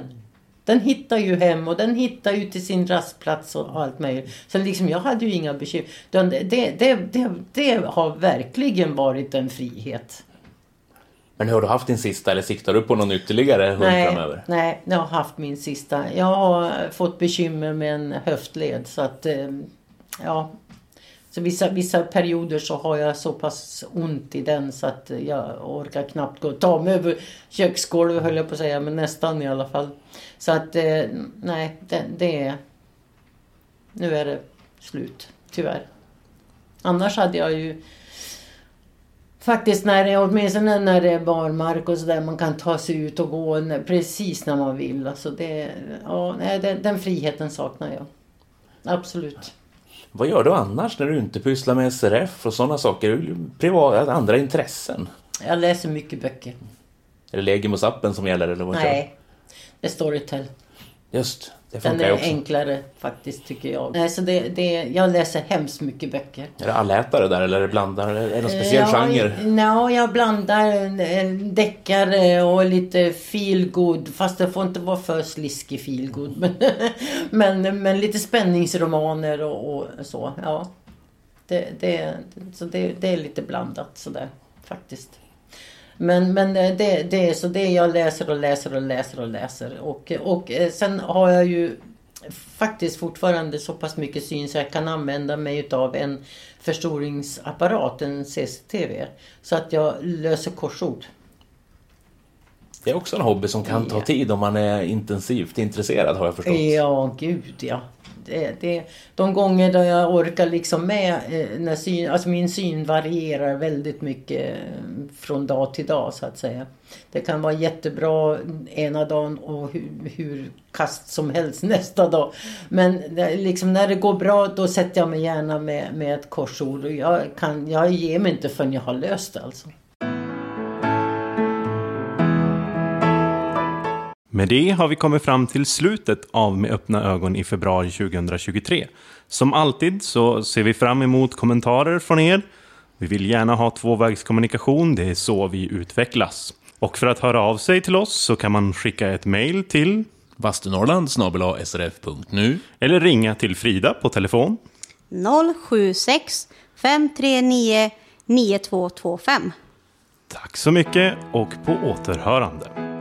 Den hittar ju hem och den hittar ju till sin rastplats och allt möjligt. Så liksom jag hade ju inga bekymmer. Det, det, det, det, det har verkligen varit en frihet. Men har du haft din sista eller siktar du på någon ytterligare hund Nej, framöver? nej, jag har haft min sista. Jag har fått bekymmer med en höftled så att eh, ja. Så vissa, vissa perioder så har jag så pass ont i den så att jag orkar knappt gå och ta mig över köksgolvet höll jag på att säga, men nästan i alla fall. Så att eh, nej, det, det är... Nu är det slut, tyvärr. Annars hade jag ju Faktiskt när det, åtminstone när det är barmark och sådär, man kan ta sig ut och gå precis när man vill. Alltså det, ja, nej, den, den friheten saknar jag. Absolut. Vad gör du annars när du inte pysslar med SRF och sådana saker? Är det Privat, andra intressen? Jag läser mycket böcker. Är det Legimus-appen som gäller eller vad? Nej, det är Storytel. Just, det Den är också. enklare faktiskt tycker jag. Nej, så det, det, jag läser hemskt mycket böcker. Är det allätare där eller är det blandar? Är det någon speciell ja, genre? Ja, jag blandar deckare och lite feelgood. Fast det får inte vara för sliskig feelgood. Men, *laughs* men, men lite spänningsromaner och, och så. Ja. Det, det, så det, det är lite blandat sådär faktiskt. Men, men det, det är så det jag läser och läser och läser och läser. Och, och eh, sen har jag ju faktiskt fortfarande så pass mycket syn så jag kan använda mig utav en förstoringsapparat, en CCTV. Så att jag löser korsord. Det är också en hobby som kan ta tid om man är intensivt intresserad har jag förstått. Ja, gud ja. Det, det, de gånger då jag orkar liksom med, eh, när syn, alltså min syn varierar väldigt mycket eh, från dag till dag så att säga. Det kan vara jättebra ena dagen och hur, hur kast som helst *laughs* nästa dag. Men det, liksom när det går bra då sätter jag mig gärna med, med ett korsord och jag, kan, jag ger mig inte förrän jag har löst det alltså. Med det har vi kommit fram till slutet av Med öppna ögon i februari 2023. Som alltid så ser vi fram emot kommentarer från er. Vi vill gärna ha tvåvägskommunikation, det är så vi utvecklas. Och för att höra av sig till oss så kan man skicka ett mail till Vastunorrland srf.nu eller ringa till Frida på telefon 076 539 9225. Tack så mycket och på återhörande.